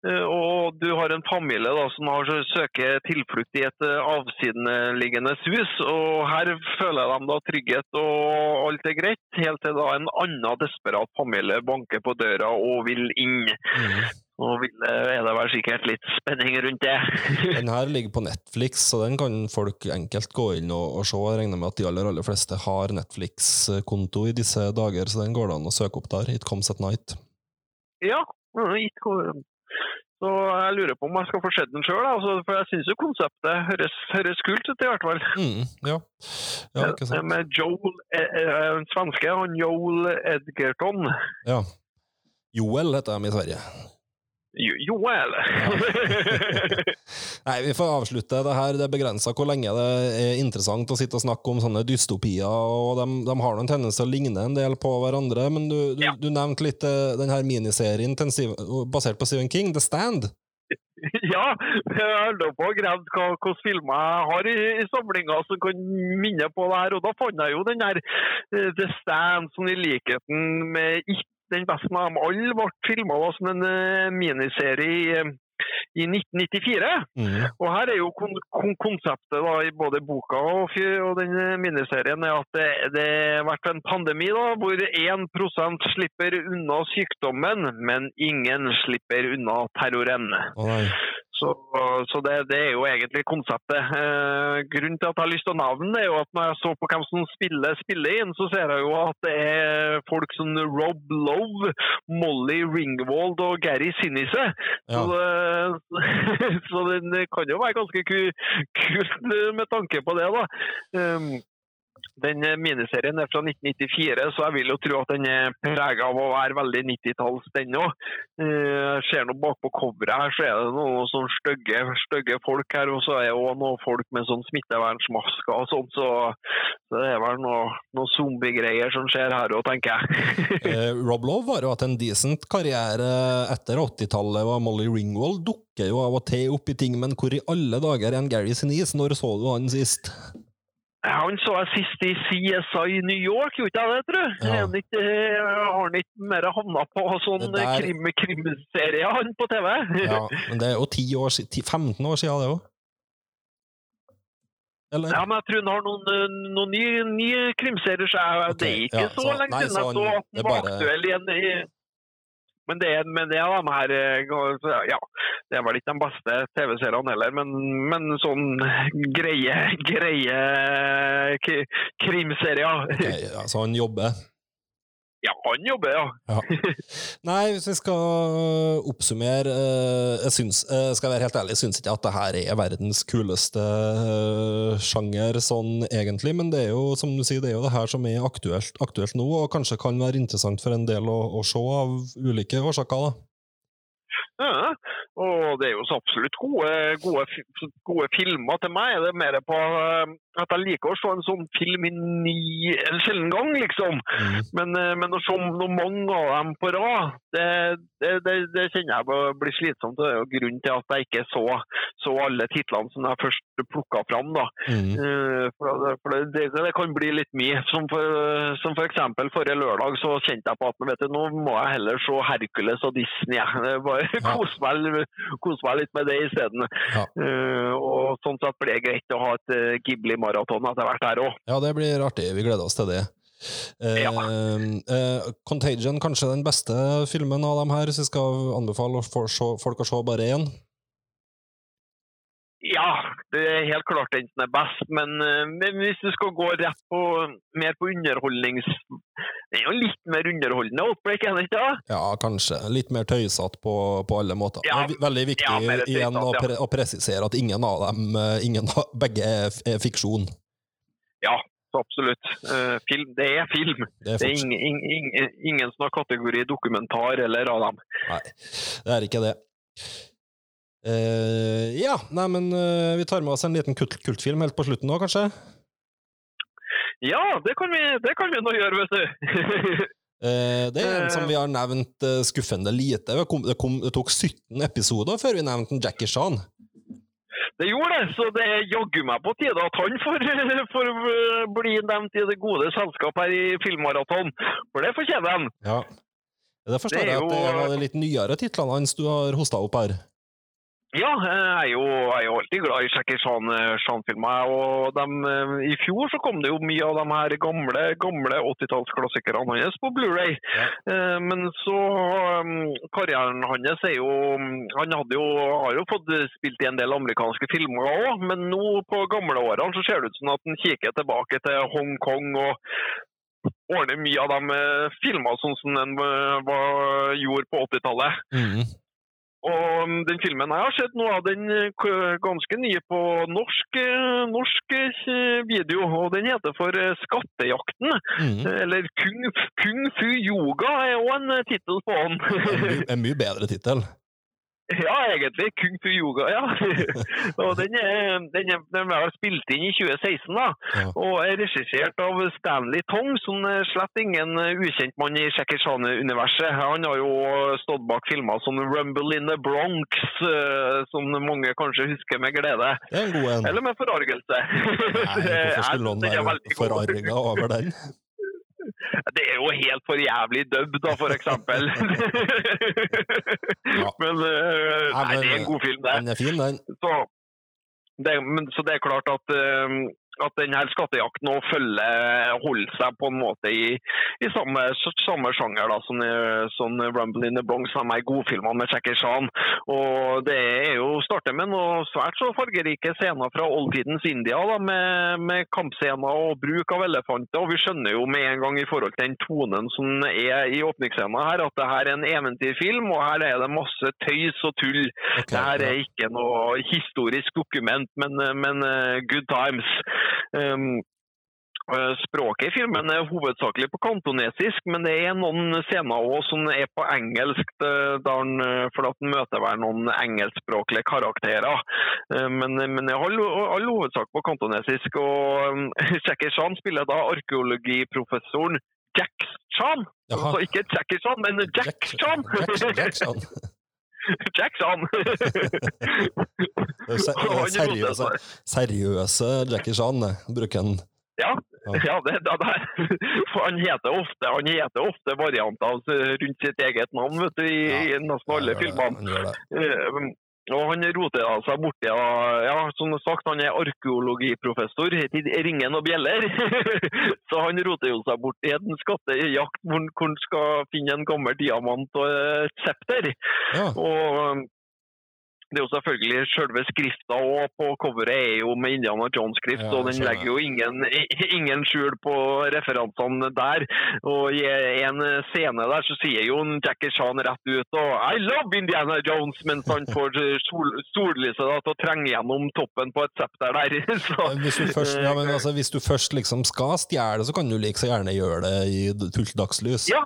eh, Og du har en familie da som har søker tilflukt i et eh, avsidenliggende hus. og Her føler de da trygghet og alt er greit, helt til da en annen desperat familie banker på døra og vil inn. Mm. Og vil, er det vel sikkert litt spenning rundt det. Den her ligger på Netflix, så den kan folk enkelt gå inn og, og se. Jeg regner med at de aller, aller fleste har Netflix-konto i disse dager, så den går det an å søke opp der. It Comes At Night. Ja, it, så jeg lurer på om jeg skal få sett den sjøl, altså, for jeg syns jo konseptet høres, høres kult ut, i hvert fall. Mm, ja. ja, ikke sant? Med Joel, eh, eh, en svenske, han Joel Edgerton. Ja. Joel heter de i Sverige. Jo, Joel! Nei, vi får avslutte det her. Det er begrensa hvor lenge det er interessant å sitte og snakke om sånne dystopier, og de, de har noen tendens til å ligne en del på hverandre. Men du, du, Ja. du nevnte litt eh, den her miniserien basert på Stephen King, The Stand. ja, jeg holder på å grave hva hvilke filmer jeg har i, i samlinga som kan minne på det her, og da fant jeg jo den der eh, The Stand, sånn i likheten med It, den beste av dem alle, ble filma som en eh, miniserie i, eh, i 1994. Mm. Og her er jo kon kon konseptet da, i både boka og, og den eh, miniserien er at det, det har vært en pandemi da, hvor 1% slipper unna sykdommen, men ingen slipper unna terroren. Oh. Så, så det, det er jo egentlig konseptet. Eh, grunnen til at jeg har lyst til å nevne det, er jo at når jeg så på hvem som spiller, spiller inn, så ser jeg jo at det er folk som Rob Love, Molly Ringwald og Gary Sinise. Ja. Så, det, så den kan jo være ganske kult med tanke på det, da. Um, den eh, miniserien er fra 1994, så jeg vil jo tro at den er prega av å være veldig 90-talls, den òg. Jeg ser nå bakpå coveret her, så er det noen sånne stygge, folk her, og så er det òg noen folk med sånn smittevernsmasker og sånt, så, så det er vel noen noe zombiegreier som skjer her òg, tenker jeg. Eh, Rob Love har jo hatt en decent karriere etter 80-tallet, og Molly Ringwald dukker jo av og til opp i ting, men hvor i alle dager er en Gary Sinise? Når så du han sist? Han så jeg sist i CSI New York, gjorde jeg det, tror jeg? Ja. Han ikke, eh, har han ikke mer havna på sånn der- krim, krimserie han på TV? Ja, men det er jo 10 år, 10, 15 år siden, det òg. Eller? Ja, men jeg tror han har noen, eh, noen nye, nye krimserier, så jeg, okay, det er ikke ja, så, så- lenge siden jeg så at han var aktuell igjen i, men det, men det er de her eh, Ja, det vel ikke de beste TV-seriene heller, men, men sånn greie, greie krimserier. Okay, ja, så han jobber. Ja, han jobber, ja. Ja. Nei, hvis vi skal oppsummere eh, Jeg syns, eh, skal være helt ærlig, jeg syns ikke at det her er verdens kuleste eh, sjanger sånn egentlig, men det er jo som du sier, det er jo det her som er aktuelt, aktuelt nå, og kanskje kan være interessant for en del å, å se av ulike årsaker. da. Ja, og det er jo så absolutt gode, gode, gode filmer til meg. Det er mer på eh, at jeg liker å se en sånn film i ni, en sjelden gang, liksom. Mm. Men, eh, men å se noe mange av dem på rad, det, det, det, det kjenner jeg blir slitsomt. Det er jo grunnen til at jeg ikke så, så alle titlene som jeg først plukka fram. da. Mm. Eh, For, for det, kan bli litt mye. Som for, som for eksempel forrige lørdag så kjente jeg på at vet du, nå må jeg heller se Hercules og Disney. Det er Kose meg, kos meg litt med det isteden. Ja. Uh, og sånn sett blir det greit å ha et uh, Ghibli-maraton etter hvert her òg. Ja, det blir artig. Vi gleder oss til det. Uh, Ja. uh, Contagion, kanskje den beste filmen av dem her, så jeg skal anbefale folk å se bare én. Ja, det er helt klart den som er best, men, eh, men hvis du skal gå rett på mer på underholdnings... Det er jo litt mer underholdende Outbreak, er det ikke? det? Ja, kanskje. Litt mer tøysete på, på alle måter. Ja, er veldig viktig ja, tøysatt, igjen å, pre å presisere at ingen av dem, eh, ingen av, begge er, fiksjon. Ja, så absolutt. Uh, film, det er film. Det er Det er ingen, ingen, ingen som har kategori dokumentar eller av dem. Nei, det er ikke det. Eh, ja, nei, men uh, vi tar med oss en liten kult kultfilm helt på slutten nå, kanskje? Ja, det kan vi, det kan vi nå gjøre, vet du. uh, det er en som vi har nevnt skuffende lite. Det, kom, det, kom, det tok 17 episoder før vi nevnte en Jackie Chan. Det gjorde det, så det er jaggu meg på tide at han får, får bli nevnt i det gode selskap her i Filmmaraton. For det fortjener han. Ja. Det forstår jeg at det er jo- av de litt nyere titlene hans du har hosta opp her. Ja, jeg er jo, jeg er jo alltid glad i Jackie Chan- Chan-filmer. og dem, eh, I fjor så kom det jo mye av de her gamle, gamle 80-tallsklassikerne hans på Blu-ray. Ja. Eh, Men så um, Karrieren hans er jo Han jo, har jo fått spilt i en del amerikanske filmer òg, men nå på gamle årene så ser det ut som at han kikker tilbake til Hongkong og ordner mye av de eh, filmer sånn som den eh, var, gjorde på 80-tallet. Mhm. Og um, den filmen jeg har sett noe av, den eh, ganske nye på norsk, eh, norsk eh, video, og den heter for Skattejakten. Mm. Eller Kung, Kung Fu Yoga er òg en tittel på den. En, my, en mye bedre tittel. Ja, egentlig. Kung Fu Yoga, ja. og den er, den er, den er spilt inn i 2016, da. Ja. Og er regissert av Stanley Tong, som er slett ingen ukjent mann i Jackie Chan-universet. Han har jo stått bak filmer som Rumble in the Bronx, eh, som mange kanskje husker med glede. Det er en god en. Eller med forargelse. Nei, hvorfor skulle veldig være forarga over den? Det er jo helt for jævlig dubb, da, for eksempel. Ja. Men, eh, Nei, det er en god film, det. Den er fin, den. Så det, men, så det er klart at, eh, at denne skattejakten følger, holder seg på en måte i, i samme, samme sjanger da, som, som Rumble in the Bronx, som er godfilmene med Jackie Chan. Og det er jo starter med noen svært så fargerike scener fra oldtidens India, da, med, med kampscener og bruk av elefanter. Og vi skjønner jo med en gang i forhold til den tonen som er i åpningsscenen her, at det her er en eventyrfilm, og her er det masse tøys og tull. Okay, Det her er ikke noe historisk dokument, men, men eh, good times. Um, Språket i filmen er hovedsakelig på kantonesisk, men det er noen scener også som er på engelsk, eh, han, for at han møter vel noen engelskspråklige karakterer. Eh, Men, men i all, all hovedsak på kantonesisk. Og um, Jackie Chan spiller da arkeologiprofessoren Jack Chan. Jaha. Så ikke Jackie Chan, men Jack, Chan. Jack, Jack Chan. Jack Chan. Er seriøse, seriøse Jackie Chan, bruker han. Ja, Ja. ja det, det, det. Han heter ofte, han heter ofte varianter rundt sitt eget navn vet du, i, i nesten alle Ja, filmene. Og han roter seg borti ja, ja, som sagt, han er arkeologiprofessor i Ringen og bjeller. Så han roter jo seg borti en skattejakt hvor han- skal finne en gammel diamant og et septer. Ja. Og det er jo selvfølgelig selve skrifta òg på coveret er jo med Indiana Jones-skrift, Ja, og den legger jo ingen, ingen skjul på referansene der. Og i en scene der så sier jo en Jackie Chan rett ut og I love Indiana Jones, mens han får sol, sollyset da, til å trenge gjennom toppen på et septer der. Så, Hvis du, først, ja, men altså, hvis du først liksom skal stjele, så kan du like så gjerne gjøre det i fullt dagslys. Ja.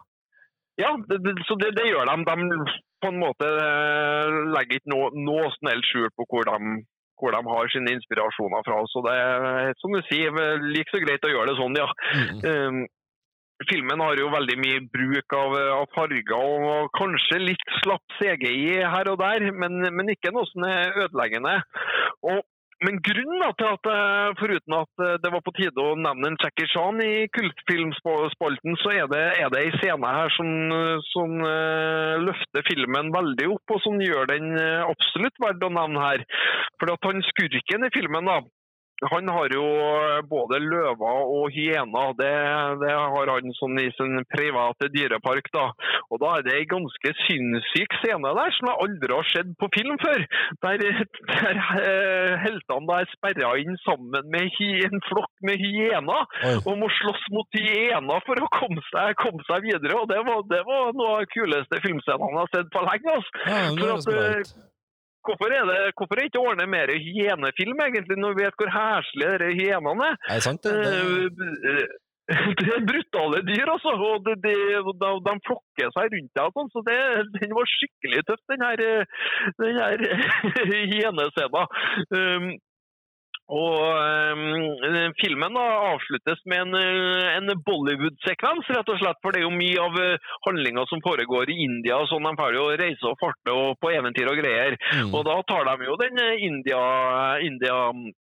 Ja, det, det, så det, det gjør de. de på en måte eh, legger ikke noe, noe som skjul på hvor de, hvor de har sine inspirasjoner fra. Så det er som du sier, like så greit å gjøre det sånn, ja. Mm. Um, filmen har jo veldig mye bruk av, av farger og kanskje litt slapp CGI her og der, men, men ikke noe som er ødeleggende. Og, men grunnen til at, eh, foruten at eh, det var på tide å nevne en Jackie Chan i kultfilmspalten, så er det, er scene her som, som eh, løfter filmen veldig opp, og som gjør den absolutt verdt å nevne her. For at han skurken i filmen da, han har jo både løver og hyener. Det, det har han sånn i sin private dyrepark. da. Og da er det en ganske sinnssyk scene der som jeg aldri har sett på film før. Der, der eh, heltene der er sperra inn sammen med hy, en flokk med hyener og må slåss mot hyener for å komme seg, komme seg videre. Og det var, det var noe av de kuleste filmscenene jeg har sett på lenge. altså. Ja, det For at, eh. Hvorfor er det hvorfor er ikke ordne mer hyenefilm, egentlig, når vi vet hvor heslige de hyenene er? Er det sant, det? det? Eh, Det er brutale dyr, altså. og det, det, de, de flokker seg rundt deg. og sånn, så det, Den var skikkelig tøff, den her, eh, den her hyenescenen. Um, og um, Filmen da, avsluttes med en, eh, en Bollywood-sekvens, rett og slett. For det er jo mye av uh, handlinga som foregår i India. og sånn, De får jo reise og farte og på eventyr og greier. Mm. Og da tar de jo den eh, India, India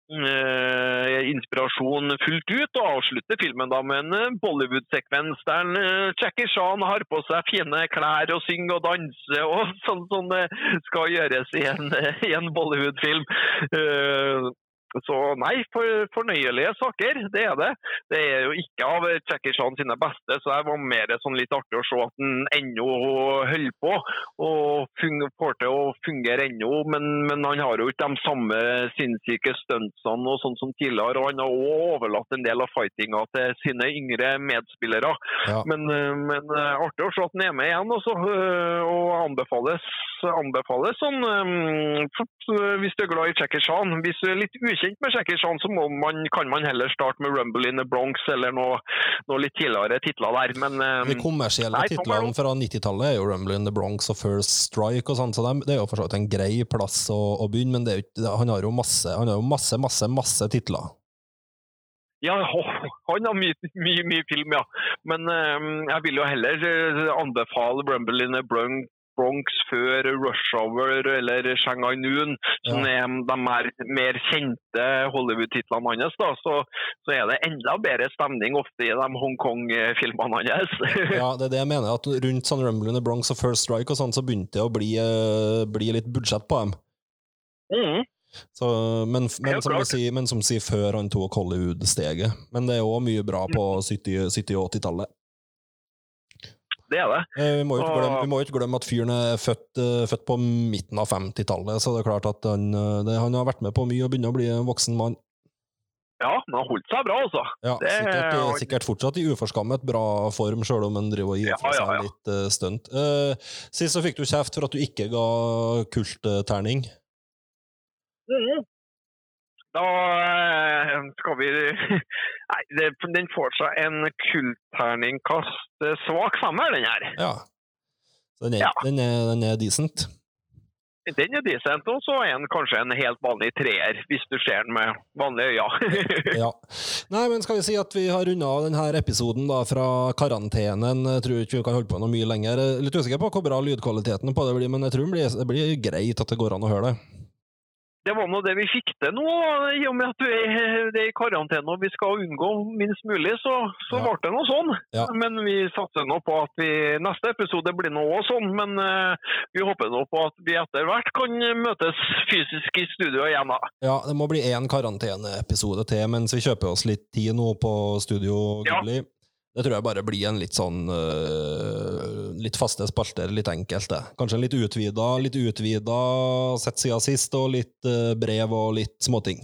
eh, inspirasjon fullt ut, og avslutter filmen da med en eh, Bollywood-sekvens der eh, Jackie Chan har på seg fine klær og synger og danser, og sånn som det skal gjøres i en, eh, en Bollywood-film. Så nei, for, fornøyelige saker, det er det. Det er jo ikke av Jackie sine beste, så det var mer sånn litt artig å se at han ennå holder på og får til å fungere ennå. Men, men han har jo ikke de samme sinnssyke stuntsene og sånn som tidligere. Og han har òg overlatt en del av fightinga til sine yngre medspillere. Ja. Men, eh, men eh, artig å se at han er med igjen, også, eh, og anbefales, anbefales sånn eh, hvis du er glad i Jackie Chan. Hvis du er litt ukjent med Jackie Chan, så man, kan man heller starte med Rumble in the Bronx eller noe, noe litt tidligere titler der. Men eh, De kommersielle Nei, titlene fra 90-tallet er jo Rumble in the Bronx og First Strike og sånn, så det er jo for så vidt en grei plass å, å begynne, men det jo, han har jo masse, han har jo masse, masse, masse titler. ja, han har mye, mye, mye film, ja. Men eh, jeg vil jo heller eh, anbefale Rumble in the Bronx Bronx før Rush Hour eller Shanghai Noon, som er de mer, mer kjente Hollywood-titlene hans, da, så, så er det enda bedre stemning ofte i de Hongkong-filmene hans. Ja, det er det jeg mener, at rundt sånn Rumble in Bronx og First Strike og sånn, så begynte det å bli, eh, bli litt budsjett på dem. mm. Så, men, men, som sier, men som sier, før han tok Hollywood-steget. Men det er òg mye bra på 70- 70- og 80-tallet. Det er det. Eh, Vi må jo ikke glemme, vi må ikke glemme at fyren er født, eh, født på midten av 50-tallet, så det er klart at han, eh, det, han har vært med på mye og begynner å bli en voksen mann. Ja, men han holdt seg bra, altså. Ja, Det sikkert, fortsatt i uforskammet bra form, sjøl om han driver og gir fra ja, seg ja. litt uh, stunt. Uh, sist så fikk du kjeft for at du ikke ga kultterning. Mhm. Da eh, skal vi Nei, det, den får seg en kullterningkast eh, svak femmer, den her. Ja. Den er, Ja. den er, den er decent. Den er decent, og så er den kanskje en helt vanlig treer, hvis du ser den med vanlige øyne. Ja. Nei, men skal vi si at vi har runda av denne episoden da fra karantenen. Jeg tror ikke vi kan holde på noe mye lenger. Er Litt usikker på hvor bra lydkvaliteten på det blir, men jeg tror det blir, det blir greit at det går an å høre det. Det var nå det vi fikk til nå, i og med at vi er, i karantene og vi skal unngå minst mulig, så, så Ja. ble det noe sånn. Ja. Men vi satser nå på at vi, neste episode blir nå òg sånn, men uh, vi håper nå på at vi etter hvert kan møtes fysisk i studio igjen. da. Ja, det må bli én karanteneepisode til mens vi kjøper oss litt tid nå på Studio Ja. Det tror jeg bare blir en litt sånn uh, Litt faste spalter, litt enkelt, det. Kanskje litt utvida, litt utvida sett siden sist, og litt uh, brev og litt småting.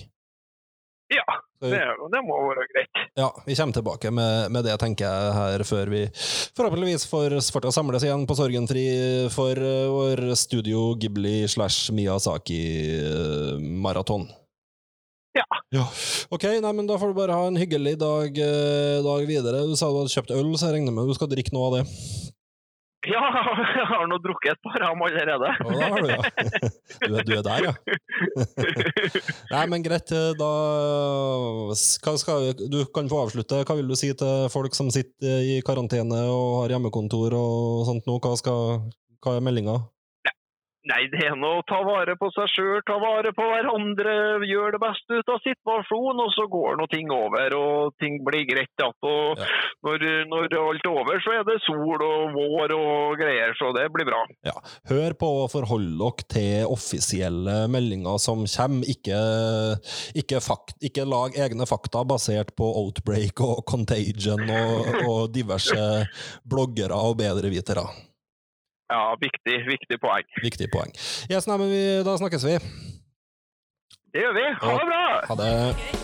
Ja, det, det må være greit. Ja, vi kommer tilbake med, med det, tenker jeg, her før vi forhåpentligvis får, svart å samles igjen på Sorgenfri for uh, vår Studio Ghibli slash Miyazaki-maraton. Ja. Ja. Ok, nei, men da får du bare ha en hyggelig dag, eh, dag videre. Du sa du hadde kjøpt øl, så jeg regner med du skal drikke noe av det. Ja, jeg har nå drukket et par av dem allerede. Ja, da har du, ja. Du er, du er der, ja. Nei, men greit. Da hva skal, Du kan få avslutte. Hva vil du si til folk som sitter i karantene og har hjemmekontor og sånt nå? Hva, skal, hva er meldinga? Nei, det er nå å ta vare på seg sjøl, ta vare på hverandre, gjøre det beste ut av situasjonen, og så går nå ting over og ting blir greit igjen. Ja. når, når alt er over, så er det sol og vår og greier, så det blir bra. Ja. Hør på og forhold dere til offisielle meldinger som kommer. Ikke, ikke, fakt, ikke lag egne fakta basert på Outbreak og Contagion og, og diverse bloggere og bedrevitere. Ja, viktig, viktig poeng. Viktig poeng. Yes, nei, vi, da snakkes vi. Det gjør vi. Ha det bra! Ha det.